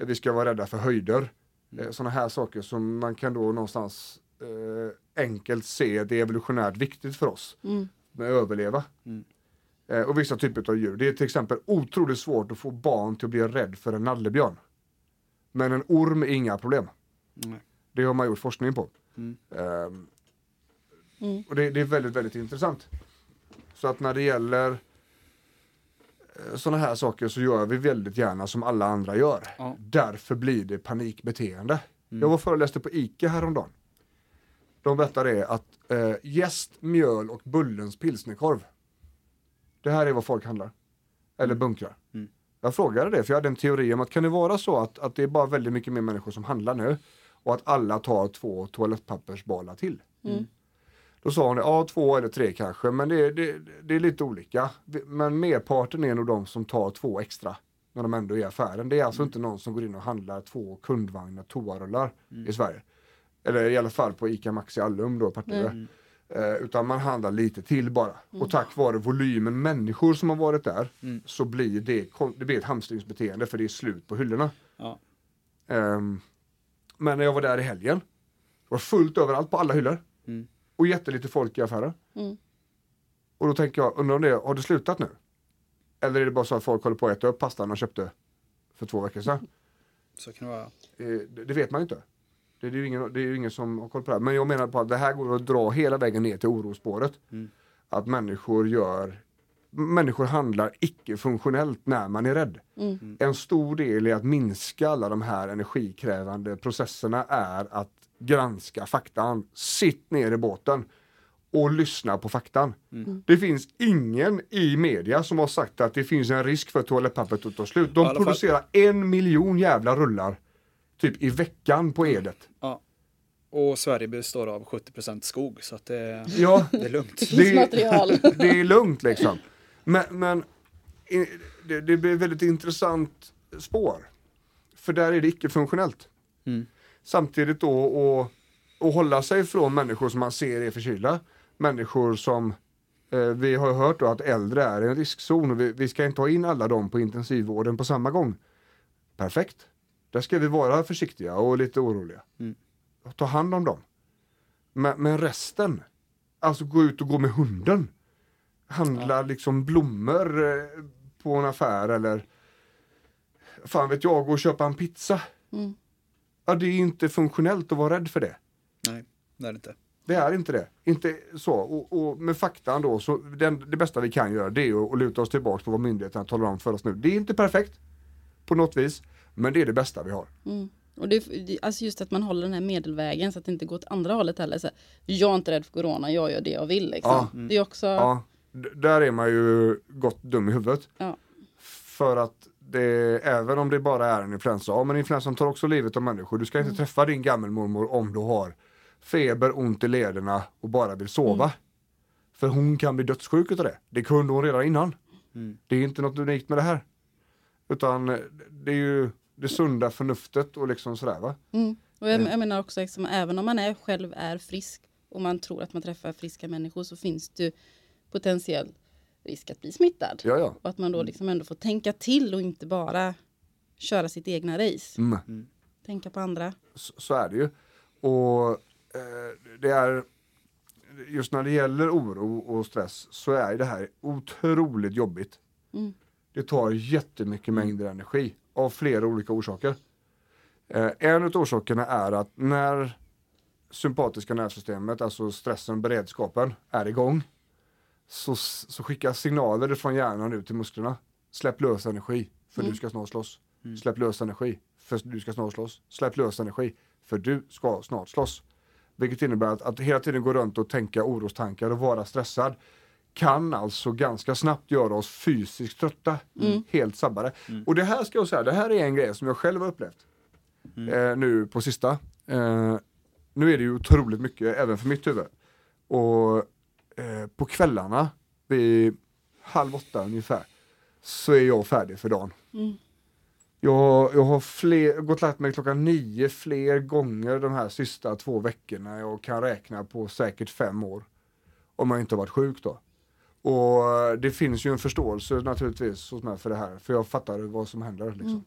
Eh, Vi ska vara rädda för höjder. Mm. Sådana här saker som man kan då någonstans eh, enkelt se det är evolutionärt viktigt för oss med att överleva. Eh, och vissa typer av djur. Det är till exempel otroligt svårt att få barn till att bli rädd för en nallebjörn. Men en orm är inga problem. Nej. Det har man gjort forskning på. Ehm, Och det, det är väldigt, väldigt intressant. Så att när det gäller sådana här saker så gör vi väldigt gärna som alla andra gör. Ja. Därför blir det panikbeteende. Jag var föreläste på ICA häromdagen. De berättade att eh, jäst, mjöl och Bullens pilsnerkorv. Det här är vad folk handlar. Eller bunkrar. Jag frågade det för jag hade en teori om att kan det vara så att, att det är bara väldigt mycket mer människor som handlar nu och att alla tar två toalettpappersbalar till. Då sa hon det, ja två eller tre kanske, men det, det, det är lite olika. Men merparten är nog de som tar två extra när de ändå är i affären. Det är alltså inte någon som går in och handlar två kundvagnar toarullar i Sverige. Eller i alla fall på ICA Maxi Allum då, Partille. Eh, utan man handlar lite till bara. Och tack vare volymen människor som har varit där så blir det, det blir ett hamstringsbeteende för det är slut på hyllorna. Ja. Ehm, men när jag var där i helgen, det var fullt överallt på alla hyllor. Och jättelite folk i affären. Och då tänker jag, undrar om det, har det slutat nu? Eller är det bara så att folk håller på att äta upp pastan de köpte för två veckor sedan? *laughs* Så kan det vara. Eh, det, det vet man ju inte. Det, är ju ingen, det är ingen som har koll på det här. Men jag menar på att det här går att dra hela vägen ner till orospåret. Att människor gör Människor handlar icke-funktionellt när man är rädd. En stor del i att minska alla de här energikrävande processerna är att granska faktan. Sitt ner i båten och lyssna på faktan. Det finns ingen i media som har sagt att det finns en risk för att toalettpappret att ta slut. De producerar en miljon jävla rullar typ i veckan på Edet. Ja. Och Sverige består av 70% skog så att det, Ja, det är lugnt. det, material. det är lugnt liksom. Men, men det, det blir ett väldigt intressant spår. För där är det icke-funktionellt. Samtidigt då att att hålla sig från människor som man ser är förkylda. Människor som eh, vi har hört då att äldre är en riskzon och vi, vi ska inte ha in alla dem på intensivvården på samma gång. Perfekt. Där ska vi vara försiktiga och lite oroliga. Ta hand om dem. Men, men resten, alltså gå ut och gå med hunden. Handla liksom blommor eh, på en affär eller fan vet jag, gå och köpa en pizza. Ja, det är inte funktionellt att vara rädd för det. Nej, det är det inte. Det är inte det. Inte så. Och, och med faktan då, så den, det bästa vi kan göra det är att, luta oss tillbaka på vad myndigheterna talar om för oss nu. Det är inte perfekt på något vis, men det är det bästa vi har. Mm. Och det, alltså just att man håller den här medelvägen så att det inte går åt andra hållet heller. Så här, jag är inte rädd för corona, jag gör det jag vill. Liksom. Ja. Det är också, Ja, där är man ju gott dum i huvudet. Ja. För att det, även om det bara är en influensa, ja men influensan tar också livet av människor. Du ska inte träffa din gammelmormor om du har feber, ont i lederna och bara vill sova. För hon kan bli dödssjuk utav det. Det kunde hon redan innan. Det är inte något unikt med det här. Utan eh, det är ju det sunda förnuftet och liksom sådär va. mm. och jag, jag menar också, liksom, även om man är, själv är frisk och man tror att man träffar friska människor så finns det potentiell risk att bli smittad. Ja, ja. Och att man då liksom ändå får tänka till och inte bara köra sitt egna race. Mm. Tänka på andra. så, så är det ju. Och eh, det är just när det gäller oro och stress så är det här otroligt jobbigt. Mm. Det tar jättemycket mängder energi av flera olika orsaker. Eh, en av orsakerna är att när sympatiska nervsystemet, alltså stressen, beredskapen, är igång så, så skickas signaler från hjärnan ut till musklerna. Släpp lös energi, för du ska snart slåss. Släpp lös energi, för du ska snart slåss. Släpp lös energi, för du ska snart slåss. Vilket innebär att, att hela tiden gå runt och tänka orostankar och vara stressad kan alltså ganska snabbt göra oss fysiskt trötta. Helt sabbade. Och det här ska jag säga, det här är en grej som jag själv har upplevt. Eh, nu på sista. Eh, nu är det ju otroligt mycket även för mitt huvud. Och eh, på kvällarna vid halv åtta ungefär så är jag färdig för dagen. Jag, jag har fler, gått lagt mig klockan nio fler gånger de här sista två veckorna. Jag kan räkna på säkert fem år. Om jag inte har varit sjuk då. Och eh, det finns ju en förståelse naturligtvis hos mig för det här. För jag fattar vad som händer. Liksom.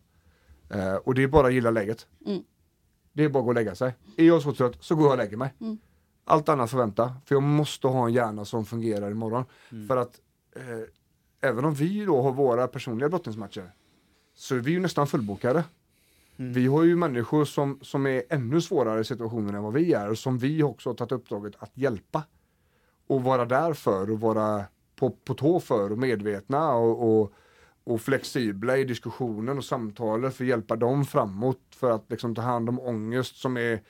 Eh, och det är bara att gilla läget. Mm. Det är bara att gå och lägga sig. Är jag så trött så går jag och lägger mig. Allt annat får vänta. För jag måste ha en hjärna som fungerar imorgon. För att eh, även om vi då har våra personliga brottningsmatcher så är vi ju nästan fullbokade. Vi har ju människor som, som är ännu svårare situationer än vad vi är och som vi också har tagit uppdraget att hjälpa. Och vara där för och vara på, på tå för och medvetna och, och, och flexibla i diskussionen och samtalet för att hjälpa dem framåt för att liksom ta hand om ångest som är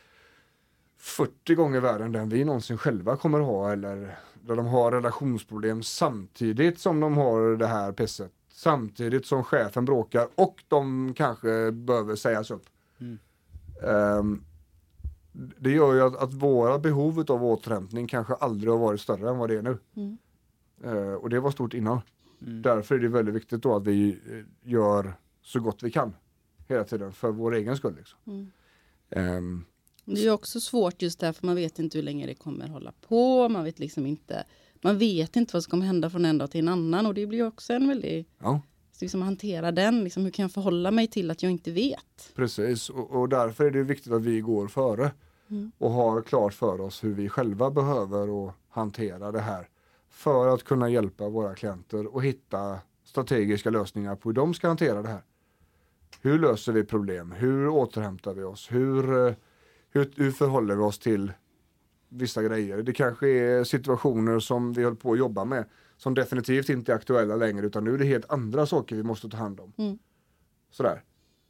40 gånger värre än den vi någonsin själva kommer ha eller där de har relationsproblem samtidigt som de har det här pisset. Samtidigt som chefen bråkar och de kanske behöver sägas upp. Ehm, det gör ju att, att våra behov av återhämtning kanske aldrig har varit större än vad det är nu. Eh, och det var stort innan. Därför är det väldigt viktigt då att vi eh, gör så gott vi kan hela tiden för vår egen skull. Liksom. Ehm, Det är också svårt just därför man vet inte hur länge det kommer hålla på. Man vet liksom inte. Man vet inte vad som kommer hända från en dag till en annan och det blir också en väldigt ja. liksom hantera den. Liksom, hur kan jag förhålla mig till att jag inte vet? Precis, och, och därför är det viktigt att vi går före och har klart för oss hur vi själva behöver och hantera det här för att kunna hjälpa våra klienter och hitta strategiska lösningar på hur de ska hantera det här. Hur löser vi problem? Hur återhämtar vi oss? Hur, eh, hur, hur förhåller vi oss till vissa grejer? Det kanske är situationer som vi höll på att jobba med som definitivt inte är aktuella längre utan nu är det helt andra saker vi måste ta hand om. Sådär.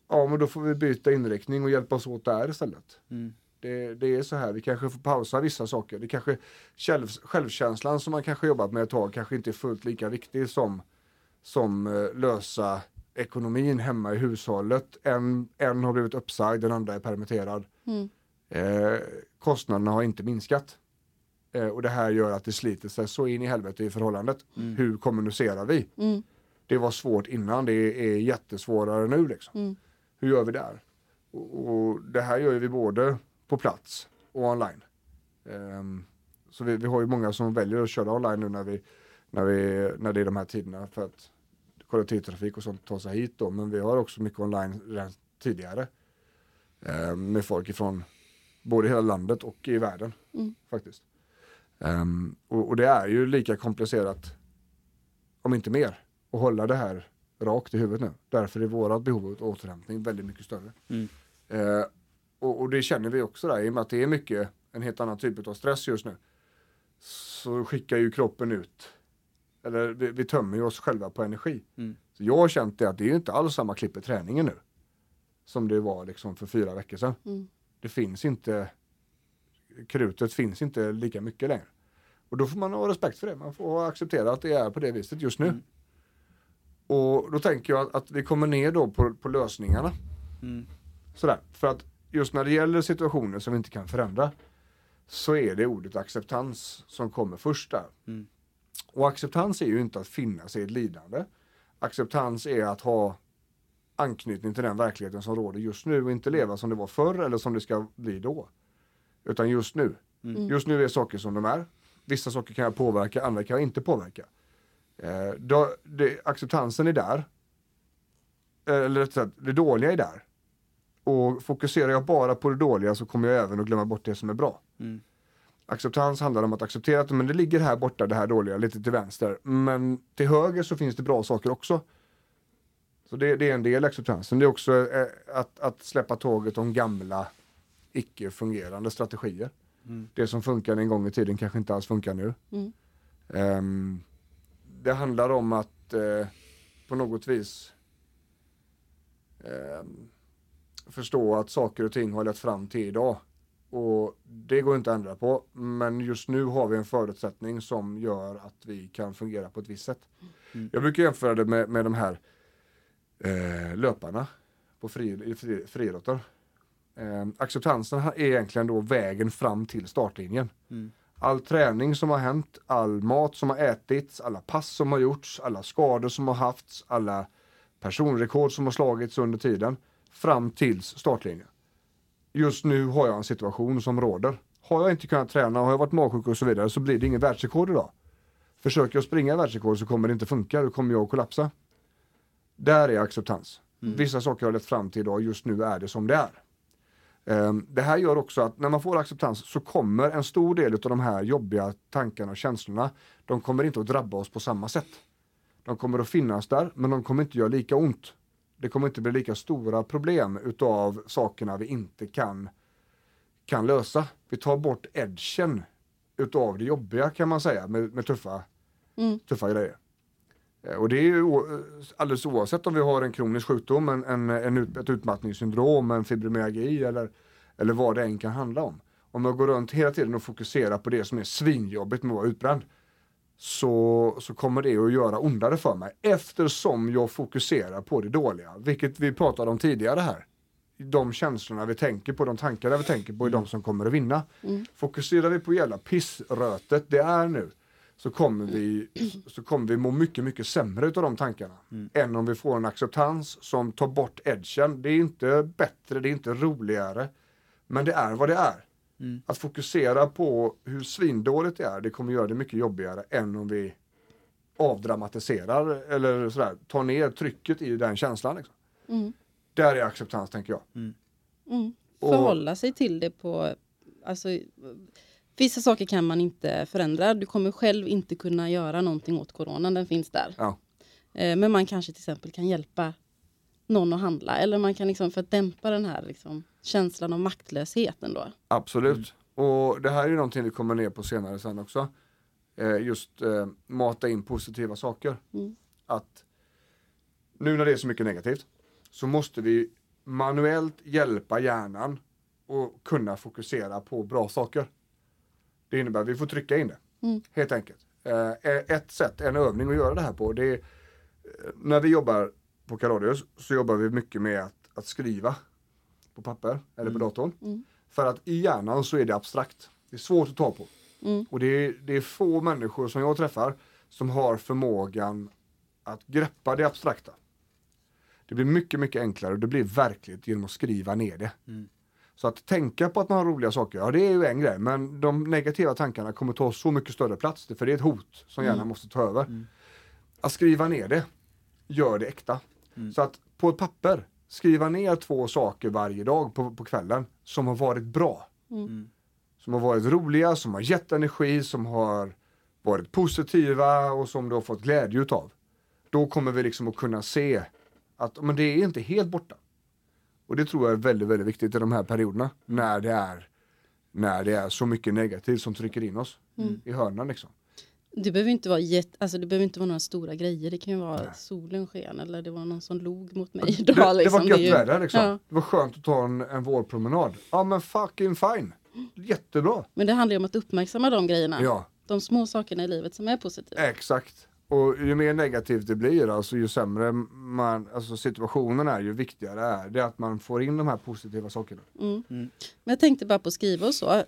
Ja men då får vi byta inriktning och hjälpas åt där istället. Det, det är så här, vi kanske får pausa vissa saker. Det kanske själv, självkänslan som man kanske jobbat med ett tag kanske inte är fullt lika viktig som, som eh, lösa ekonomin hemma i hushållet. En, en har blivit uppsagd, den andra är permitterad. Eh, kostnaderna har inte minskat. Eh, och det här gör att det sliter sig så in i helvete i förhållandet. Hur kommunicerar vi? Det var svårt innan, det är jättesvårare nu liksom. Hur gör vi där? Och, och det här gör vi både på plats och online. Ehm, så vi, vi har ju många som väljer att köra online nu när, vi, när, vi, när det är de här tiderna för att kollektivtrafik och sånt tar sig hit då. Men vi har också mycket online redan tidigare. Ehm, med folk ifrån både hela landet och i världen faktiskt. Ehm, och, och det är ju lika komplicerat, om inte mer, att hålla det här rakt i huvudet nu. Därför är vårat behov av återhämtning väldigt mycket större. Eh, och, och det känner vi också där, i och med att det är mycket en helt annan typ av stress just nu, så skickar ju kroppen ut, eller vi, vi tömmer ju oss själva på energi. Mm. Så jag har känt det att det är inte alls samma klipp i träningen nu. Som det var liksom för fyra veckor sedan. Det finns inte, krutet finns inte lika mycket längre. Och då får man ha respekt för det, man får acceptera att det är på det viset just nu. Mm. Och då tänker jag att, att vi kommer ner då på, på lösningarna. Mm. Sådär, för att just när det gäller situationer som vi inte kan förändra så är det ordet acceptans som kommer först där. Mm. Och acceptans är ju inte att finna sig i ett lidande. Acceptans är att ha anknytning till den verkligheten som råder just nu och inte leva som det var förr eller som det ska bli då. Utan just nu. Mm. Just nu är saker som de är. Vissa saker kan jag påverka, andra kan jag inte påverka. Eh, då, det, acceptansen är där. Eh, Eller rätt sagt, det dåliga är där. Och fokuserar jag bara på det dåliga så kommer jag även att glömma bort det som är bra. Mm. Acceptans handlar om att acceptera att men det ligger här borta, det här dåliga, lite till vänster. Men till höger så finns det bra saker också. Så det, det är en del acceptansen. Det är också eh, att, att släppa tåget om gamla icke-fungerande strategier. Mm. Det som funkade en gång i tiden kanske inte alls funkar nu. Mm. Ehm, det handlar om att eh, på något vis ehm, förstå att saker och ting har lett fram till idag. Och det går inte att ändra på. Men just nu har vi en förutsättning som gör att vi kan fungera på ett visst sätt. Mm. Jag brukar jämföra det med, med de här eh, löparna på fri, i fri, friidrotter. Eh, acceptansen är egentligen då vägen fram till startlinjen. Mm. All träning som har hänt, all mat som har ätits, alla pass som har gjorts, alla skador som har haft, alla personrekord som har slagits under tiden fram tills startlinjen. Just nu har jag en situation som råder. Har jag inte kunnat träna, har jag varit magsjuk och så vidare så blir det ingen världsrekord idag. Försöker jag springa världsrekord så kommer det inte funka, då kommer jag att kollapsa. Där är acceptans. Vissa saker har lett fram till idag, just nu är det som det är. Ehm, Det här gör också att när man får acceptans så kommer en stor del av de här jobbiga tankarna och känslorna, de kommer inte att drabba oss på samma sätt. De kommer att finnas där, men de kommer inte göra lika ont. Det kommer inte bli lika stora problem utav sakerna vi inte kan, kan lösa. Vi tar bort edgen utav det jobbiga kan man säga med, med tuffa, Mm. tuffa grejer. Eh, Och det är ju o- alldeles oavsett om vi har en kronisk sjukdom, en, en, en, ut- ett utmattningssyndrom, en fibromyalgi eller, eller vad det än kan handla om. Om jag går runt hela tiden och fokuserar på det som är svinjobbigt med att vara utbränd så, så kommer det att göra ondare för mig eftersom jag fokuserar på det dåliga, vilket vi pratade om tidigare här. De känslorna vi tänker på, de tankarna vi tänker på är de som kommer att vinna. Fokuserar vi på jävla pissrötet det är nu så kommer vi, så kommer vi må mycket, mycket sämre utav de tankarna. Än om vi får en acceptans som tar bort edgen. Det är inte bättre, det är inte roligare. Men det är vad det är. Att fokusera på hur svindåligt det är, det kommer göra det mycket jobbigare än om vi avdramatiserar eller sådär, tar ner trycket i den känslan. Liksom. Mm. Där är acceptans tänker jag. Mm. Och- Förhålla sig till det på, alltså vissa saker kan man inte förändra. Du kommer själv inte kunna göra någonting åt coronan, den finns där. Ja. Eh, Men man kanske till exempel kan hjälpa någon att handla eller man kan liksom för att dämpa den här liksom, känslan av maktlösheten då. Absolut. Och det här är ju någonting vi kommer ner på senare sen också. Eh, just eh, mata in positiva saker. Mm. Att nu när det är så mycket negativt så måste vi manuellt hjälpa hjärnan och kunna fokusera på bra saker. Det innebär att vi får trycka in det. Mm. Helt enkelt. Eh, ett sätt, en övning att göra det här på det är eh, när vi jobbar på Karadius så jobbar vi mycket med att, att skriva på papper eller på datorn. Mm. För att i hjärnan så är det abstrakt. Det är svårt att ta på. Mm. Och det är, det är få människor som jag träffar som har förmågan att greppa det abstrakta. Det blir mycket, mycket enklare och det blir verkligt genom att skriva ner det. Så att tänka på att man har roliga saker, ja det är ju en grej, men de negativa tankarna kommer ta så mycket större plats, för det är ett hot som hjärnan måste ta över. Att skriva ner det, gör det äkta. Så att på ett papper, skriva ner två saker varje dag på, på kvällen som har varit bra. Som har varit roliga, som har gett energi, som har varit positiva och som du har fått glädje utav. Då kommer vi liksom att kunna se att men det är inte helt borta. Och det tror jag är väldigt, väldigt viktigt i de här perioderna när det är när det är så mycket negativt som trycker in oss Mm. i hörnan liksom. Det behöver inte vara jätte, alltså det behöver inte vara några stora grejer. Det kan ju vara Nej. solen sken eller det var någon som log mot mig Det, idag. det liksom. var är gött ju- väder liksom. Ja. Det var skönt att ta en, en vårpromenad. Ja men fucking fine. Jättebra. Men det handlar ju om att uppmärksamma de grejerna. Ja, De små sakerna i livet som är positiva. exakt. Och ju mer negativt det blir, alltså ju sämre man, alltså situationen är, ju viktigare är det att man får in de här positiva sakerna. Mm. Men jag tänkte bara på att skriva och så.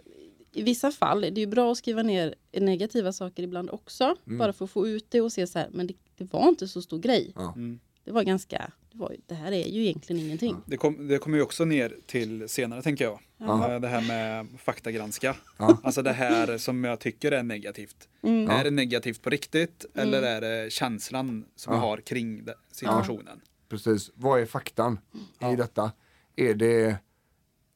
I vissa fall är det ju bra att skriva ner negativa saker ibland också. Mm. Bara för att få ut det och se så här, men det, det var inte så stor grej. Ja. Mm. Det var ganska, var, det här är ju egentligen ingenting. Det, kom, det kommer ju också ner till senare tänker jag. Ja. Eh, Det här med faktagranska. Ja. Alltså det här som jag tycker är negativt. Mm. Är det negativt på riktigt eller är det känslan som Ja. jag har kring situationen? Precis. Vad är faktan Ja. i detta? Är det,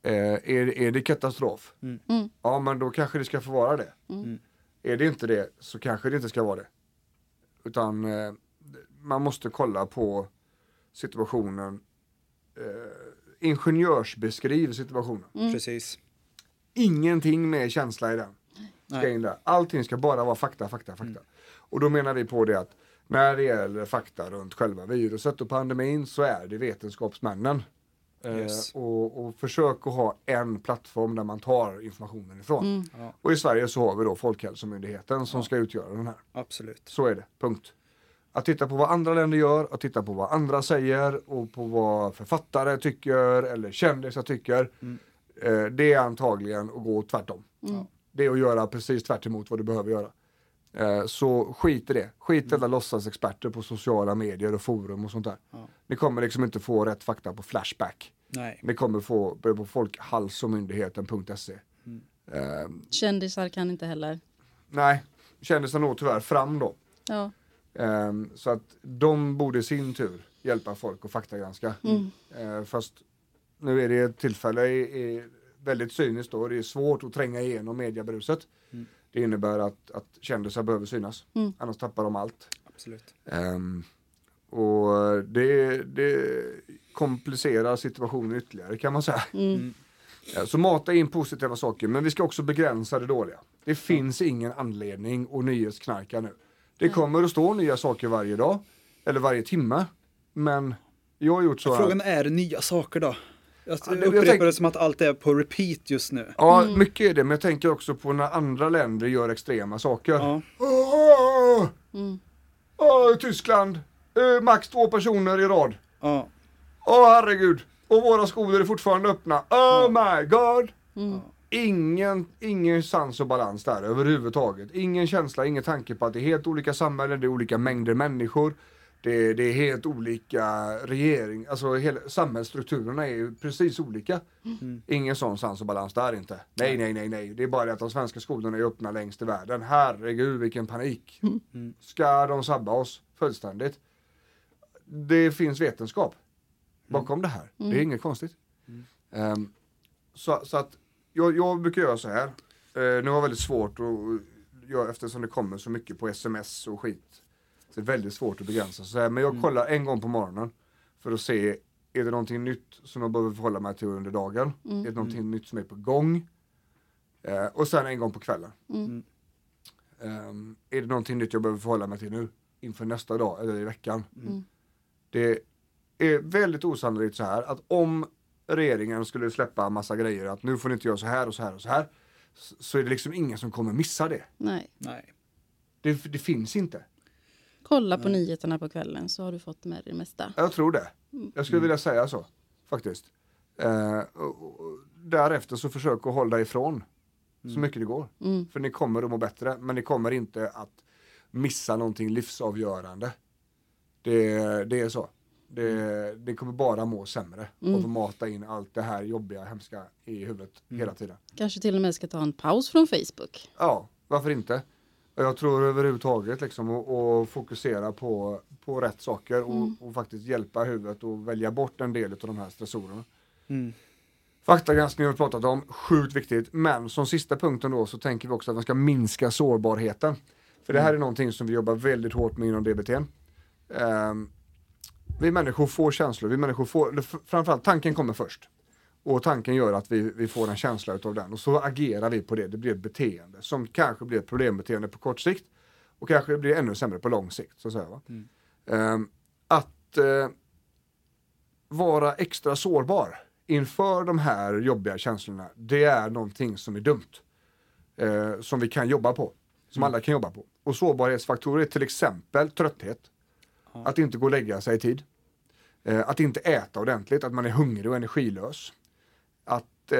eh, är, är det katastrof? Mm. Mm. Ja men då kanske det ska få vara det. Mm. Är det inte det så kanske det inte ska vara det. Utan eh, man måste kolla på situationen. Eh, ingenjörsbeskriv situationen. Mm. Precis. Ingenting med känsla i den. Ska Nej. in där. Allting ska bara vara fakta, fakta, fakta. Mm. Och då menar vi på det att när det gäller fakta runt själva viruset och pandemin så är det vetenskapsmännen. Eh, Yes. och, och försök att ha en plattform där man tar informationen ifrån. Mm. Ja, Och i Sverige så har vi då Folkhälsomyndigheten som ska utgöra den här. absolut. Så är det, punkt. Att titta på vad andra länder gör, att titta på vad andra säger och på vad författare tycker eller kändisar tycker. Mm. Eh, det är antagligen att gå tvärtom. Mm. Det är att göra precis tvärt emot vad du behöver göra. Eh, så skit i det. Skit i alla låtsasexperter på sociala medier och forum och sånt där. Ja. Ni kommer liksom inte få rätt fakta på Flashback. Nej. Ni kommer få på folkhalsomyndigheten.se. Eh, Kändisar kan inte heller. nej, kändisar når tyvärr fram då. Ja. Ehm, så att de borde i sin tur hjälpa folk att faktagranska. Mm. Ehm, fast nu är det ett tillfälle i, i väldigt cyniskt då. Det är svårt att tränga igenom mediebruset. Mm. Det innebär att, att kändisar behöver synas. Mm. Annars tappar de allt. Absolut. Ehm, och det, det komplicerar situationen ytterligare kan man säga. Mm. Ja, Så mata in positiva saker, men vi ska också begränsa det dåliga. Det finns ingen anledning att nyhetsknarka nu. Det kommer att stå nya saker varje dag, eller varje timme. Men jag har gjort så här. Frågan är det nya saker då? Jag Ja, det- jag upprepar tänk- det som att allt är på repeat just nu. Ja, mycket är det, men jag tänker också på när andra länder gör extrema saker. Ja. Åh, Mm. åh, Tyskland, eh, max två personer i rad. Ja. Åh herregud, och våra skolor är fortfarande öppna. Oh my god. Mm. Ingen, ingen sans och balans där överhuvudtaget. Ingen känsla, ingen tanke på att det är helt olika samhällen, det är olika mängder människor. Det, det är helt olika regering, alltså hela, samhällsstrukturerna är ju precis olika. Ingen sån sans och balans där inte. Nej, nej, nej, nej. Det är bara det att de svenska skolorna är öppna längst i världen. Herregud vilken panik. Ska de sabba oss fullständigt? Det finns vetenskap bakom det här. Det är inget konstigt. Ehm, så, så att jag, jag brukar göra så här. Uh, nu har jag väldigt svårt att göra eftersom det kommer så mycket på sms och skit. Så det är väldigt svårt att begränsa sig. Men jag kollar en gång på morgonen för att se är det någonting nytt som jag behöver förhålla mig till under dagen? Är det någonting nytt som är på gång? Eh, och sen en gång på kvällen. Mm. Ehm, är det någonting nytt jag behöver förhålla mig till nu? Inför nästa dag eller i veckan? Mm. Det är väldigt osannolikt så här att om regeringen skulle släppa massa grejer att nu får ni inte göra så här och så här och så här. Så är det liksom ingen som kommer missa det. Nej. Nej. Det, det finns inte. Kolla på nyheterna på kvällen så har du fått med dig det mesta. Jag tror det. Jag skulle vilja säga så. Faktiskt. Eh, och, och, därefter så försök att hålla ifrån. Så mycket det går. Mm. För ni kommer att må bättre. Men ni kommer inte att missa någonting livsavgörande. Det, det är så. Det, det kommer bara må sämre. Mm. Och få mata in allt det här jobbiga, hemska i huvudet hela tiden. Kanske till och med ska ta en paus från Facebook. Ja, varför inte? Jag tror överhuvudtaget liksom att fokusera på, på rätt saker och, och faktiskt hjälpa huvudet och välja bort en del av de här stressorerna. Mm. Faktagranskning har vi pratat om, sjukt viktigt. Men som sista punkten då så tänker vi också att man ska minska sårbarheten. För det här är någonting som vi jobbar väldigt hårt med inom DBT. Um, vi människor får känslor, vi människor får, framförallt tanken kommer först. Och tanken gör att vi, vi får en känsla utav den och så agerar vi på det. Det blir ett beteende som kanske blir ett problembeteende på kort sikt och kanske blir ännu sämre på lång sikt. Så att, säga, va? Ehm, att eh, vara extra sårbar inför de här jobbiga känslorna, det är någonting som är dumt. Eh, som vi kan jobba på. Som alla kan jobba på. Och sårbarhetsfaktorer är till exempel trötthet. Att inte gå och lägga sig i tid. Eh, att inte äta ordentligt, att man är hungrig och energilös. Att eh,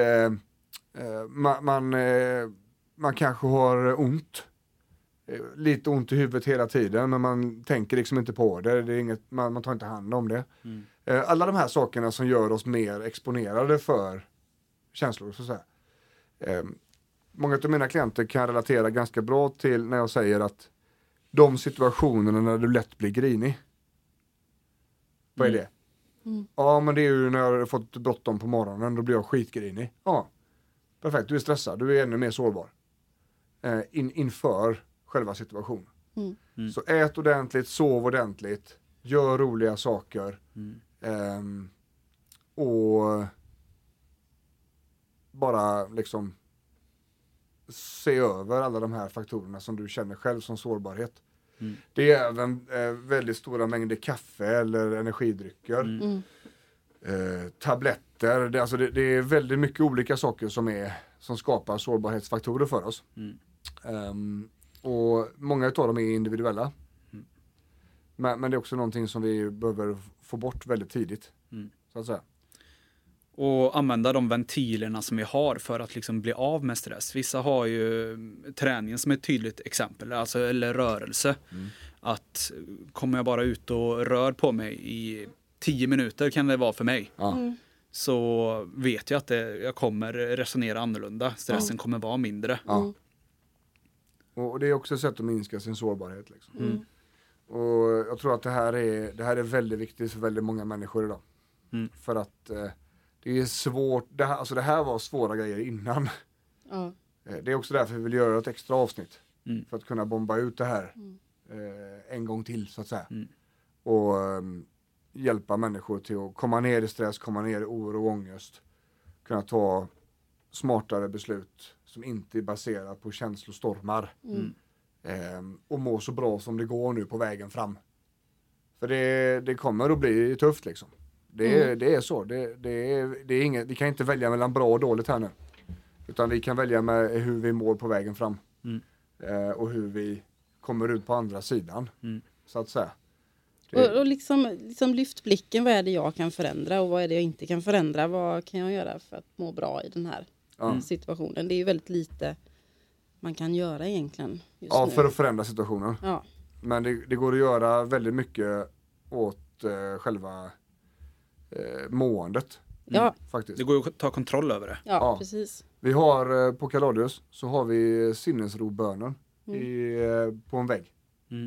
eh, man, man, eh, man kanske har ont. Lite ont i huvudet hela tiden men man tänker liksom inte på det. det är inget, man, man tar inte hand om det. Eh, Alla de här sakerna som gör oss mer exponerade för känslor. Så att säga. Många av mina klienter kan relatera ganska bra till när jag säger att de situationerna när du lätt blir grinig. Vad är det? Ja men det är ju när jag har fått bråttom på morgonen, då blir jag skitgrinig. Ja, perfekt, du är stressad, du är ännu mer sårbar. Eh, in, inför själva situationen. Så ät ordentligt, sov ordentligt, gör roliga saker. Ehm, och bara liksom se över alla de här faktorerna som du känner själv som sårbarhet. Det är även eh, väldigt stora mängder kaffe eller energidrycker. Eh, tabletter, det, alltså det, det är väldigt mycket olika saker som, är, som skapar sårbarhetsfaktorer för oss. Ehm, och många av dem är individuella. Men, men det är också någonting som vi behöver få bort väldigt tidigt. Så att säga. Och använda de ventilerna som vi har för att liksom bli av med stress. Vissa har ju träningen som ett tydligt exempel, alltså, eller rörelse. Att kommer jag bara ut och rör på mig i tio minuter kan det vara för mig. Ja. Så vet jag att det, jag kommer resonera annorlunda. Stressen kommer vara mindre. Ja. Och det är också ett sätt att minska sin sårbarhet. Liksom. Och jag tror att det här, är, det här är väldigt viktigt för väldigt många människor idag. För att eh, det är svårt, det här, alltså det här var svåra grejer innan. Ja. Eh, det är också därför vi vill göra ett extra avsnitt. För att kunna bomba ut det här eh, en gång till så att säga. Och ehm, hjälpa människor till att komma ner i stress, komma ner i oro och ångest. Kunna ta smartare beslut som inte är baserat på känslostormar. Ehm, och må så bra som det går nu på vägen fram. För det, det kommer att bli tufft liksom. Det, är- det är så. Det, det är, det är inget, vi kan inte välja mellan bra och dåligt här nu. Utan vi kan välja med hur vi mår på vägen fram. Eh, och hur vi kommer ut på andra sidan. Så att säga. Det- Och, och liksom, liksom lyft blicken, vad är det jag kan förändra och vad är det jag inte kan förändra? Vad kan jag göra för att må bra i den här Ja. situationen? Det är ju väldigt lite man kan göra egentligen. Ja, nu. för att förändra situationen. ja. Men det, det går att göra väldigt mycket åt eh, själva eh, måendet. Ja, Faktiskt. Det går ju att ta kontroll över det. ja, Ja. precis. Vi har eh, på Kaladius så har vi sinnesrobönen i, eh, på en vägg.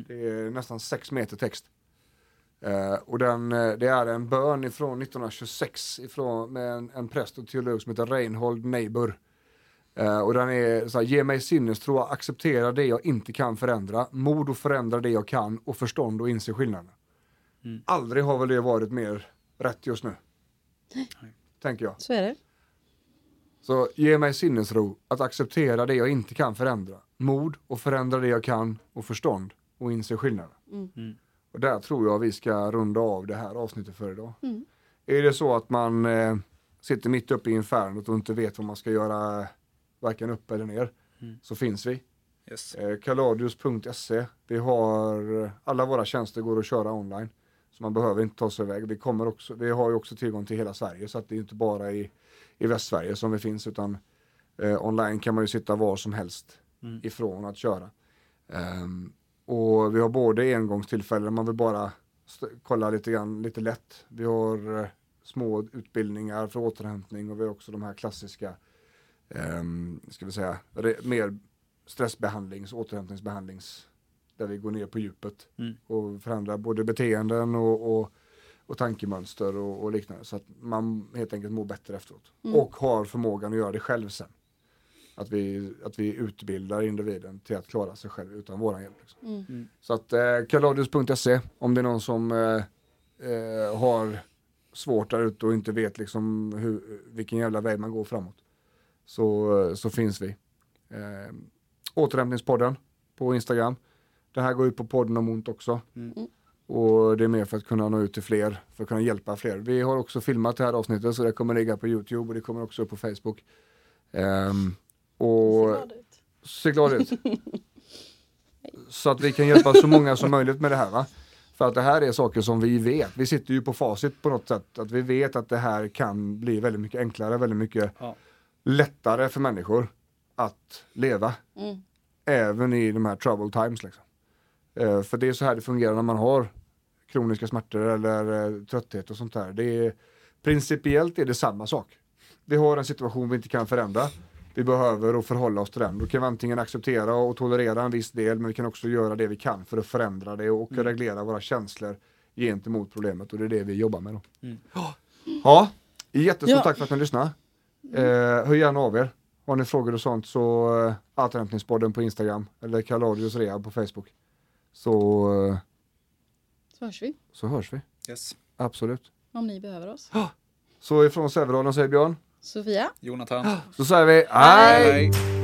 Det är nästan sex meter text. Eh, och den, eh, det är en bön ifrån 1926 ifrån, med en, en präst och teolog som heter Reinhold Neighbor. Eh, och den är så här, ge mig sinnestro, acceptera det jag inte kan förändra, mod att förändra det jag kan och förstånd och inse skillnaden. Aldrig har väl det varit mer rätt just nu. Tänker jag. Så är det. Så ge mig sinnesro att acceptera det jag inte kan förändra. Mod att förändra det jag kan och förstånd och inse skillnaden. Och där tror jag vi ska runda av det här avsnittet för idag. Är det så att man eh, sitter mitt uppe i infernot och inte vet vad man ska göra varken upp eller ner så finns vi. Yes. Eh, Kaladius.se. Vi har eh, alla våra tjänster går att köra online. Så man behöver inte ta sig iväg. Vi, kommer också, vi har ju också tillgång till hela Sverige så att det är inte bara i, i Västsverige som vi finns utan eh, online kan man ju sitta var som helst ifrån att köra. Ehm, och vi har både engångstillfällen, man vill bara kolla lite grann, lite lätt. Vi har eh, små utbildningar för återhämtning och vi har också de här klassiska, um, ska vi säga, mer stressbehandlings, återhämtningsbehandlings, där vi går ner på djupet och förändrar både beteenden och, och, och tankemönster och, och liknande. Så att man helt enkelt mår bättre efteråt. Och har förmågan att göra det själv sen. Att vi, att vi utbildar individen till att klara sig själv utan våran hjälp. Liksom. Så att eh, kaladius.se om det är någon som eh, eh, har svårt där ute och inte vet liksom hur, vilken jävla väg man går framåt. Så, så finns vi. Eh, återhämtningspodden på Instagram. Det här går ut på podden om ont också. Och det är mer för att kunna nå ut till fler, för att kunna hjälpa fler. Vi har också filmat det här avsnittet så det kommer ligga på YouTube och det kommer också upp på Facebook. Ehm, och se glad ut. *laughs* så att vi kan hjälpa så många som möjligt med det här. Va? För att det här är saker som vi vet. Vi sitter ju på facit på något sätt. Att vi vet att det här kan bli väldigt mycket enklare, väldigt mycket Ja. lättare för människor att leva. Mm. Även i de här trouble times. Liksom. Eh, för det är så här det fungerar när man har kroniska smärtor eller eh, trötthet och sånt där. Det är, principiellt är det samma sak. Vi har en situation vi inte kan förändra. Vi behöver att förhålla oss till den. Då kan vi antingen acceptera och tolerera en viss del men vi kan också göra det vi kan för att förändra det och reglera våra känslor gentemot problemet och det är det vi jobbar med. Då. Ja, ja jättestort Ja. tack för att ni lyssnade. Eh, hör gärna av er. Har ni frågor och sånt så eh, Återhämtningspodden på Instagram eller Kaladius Rehab på Facebook. Så, eh, Så hörs vi. så hörs vi. Yes. Absolut. Om ni behöver oss. *gasps* Så ifrån Sävedalen säger Björn. Sofia. Jonathan. *gasps* Så säger vi hej! Hej.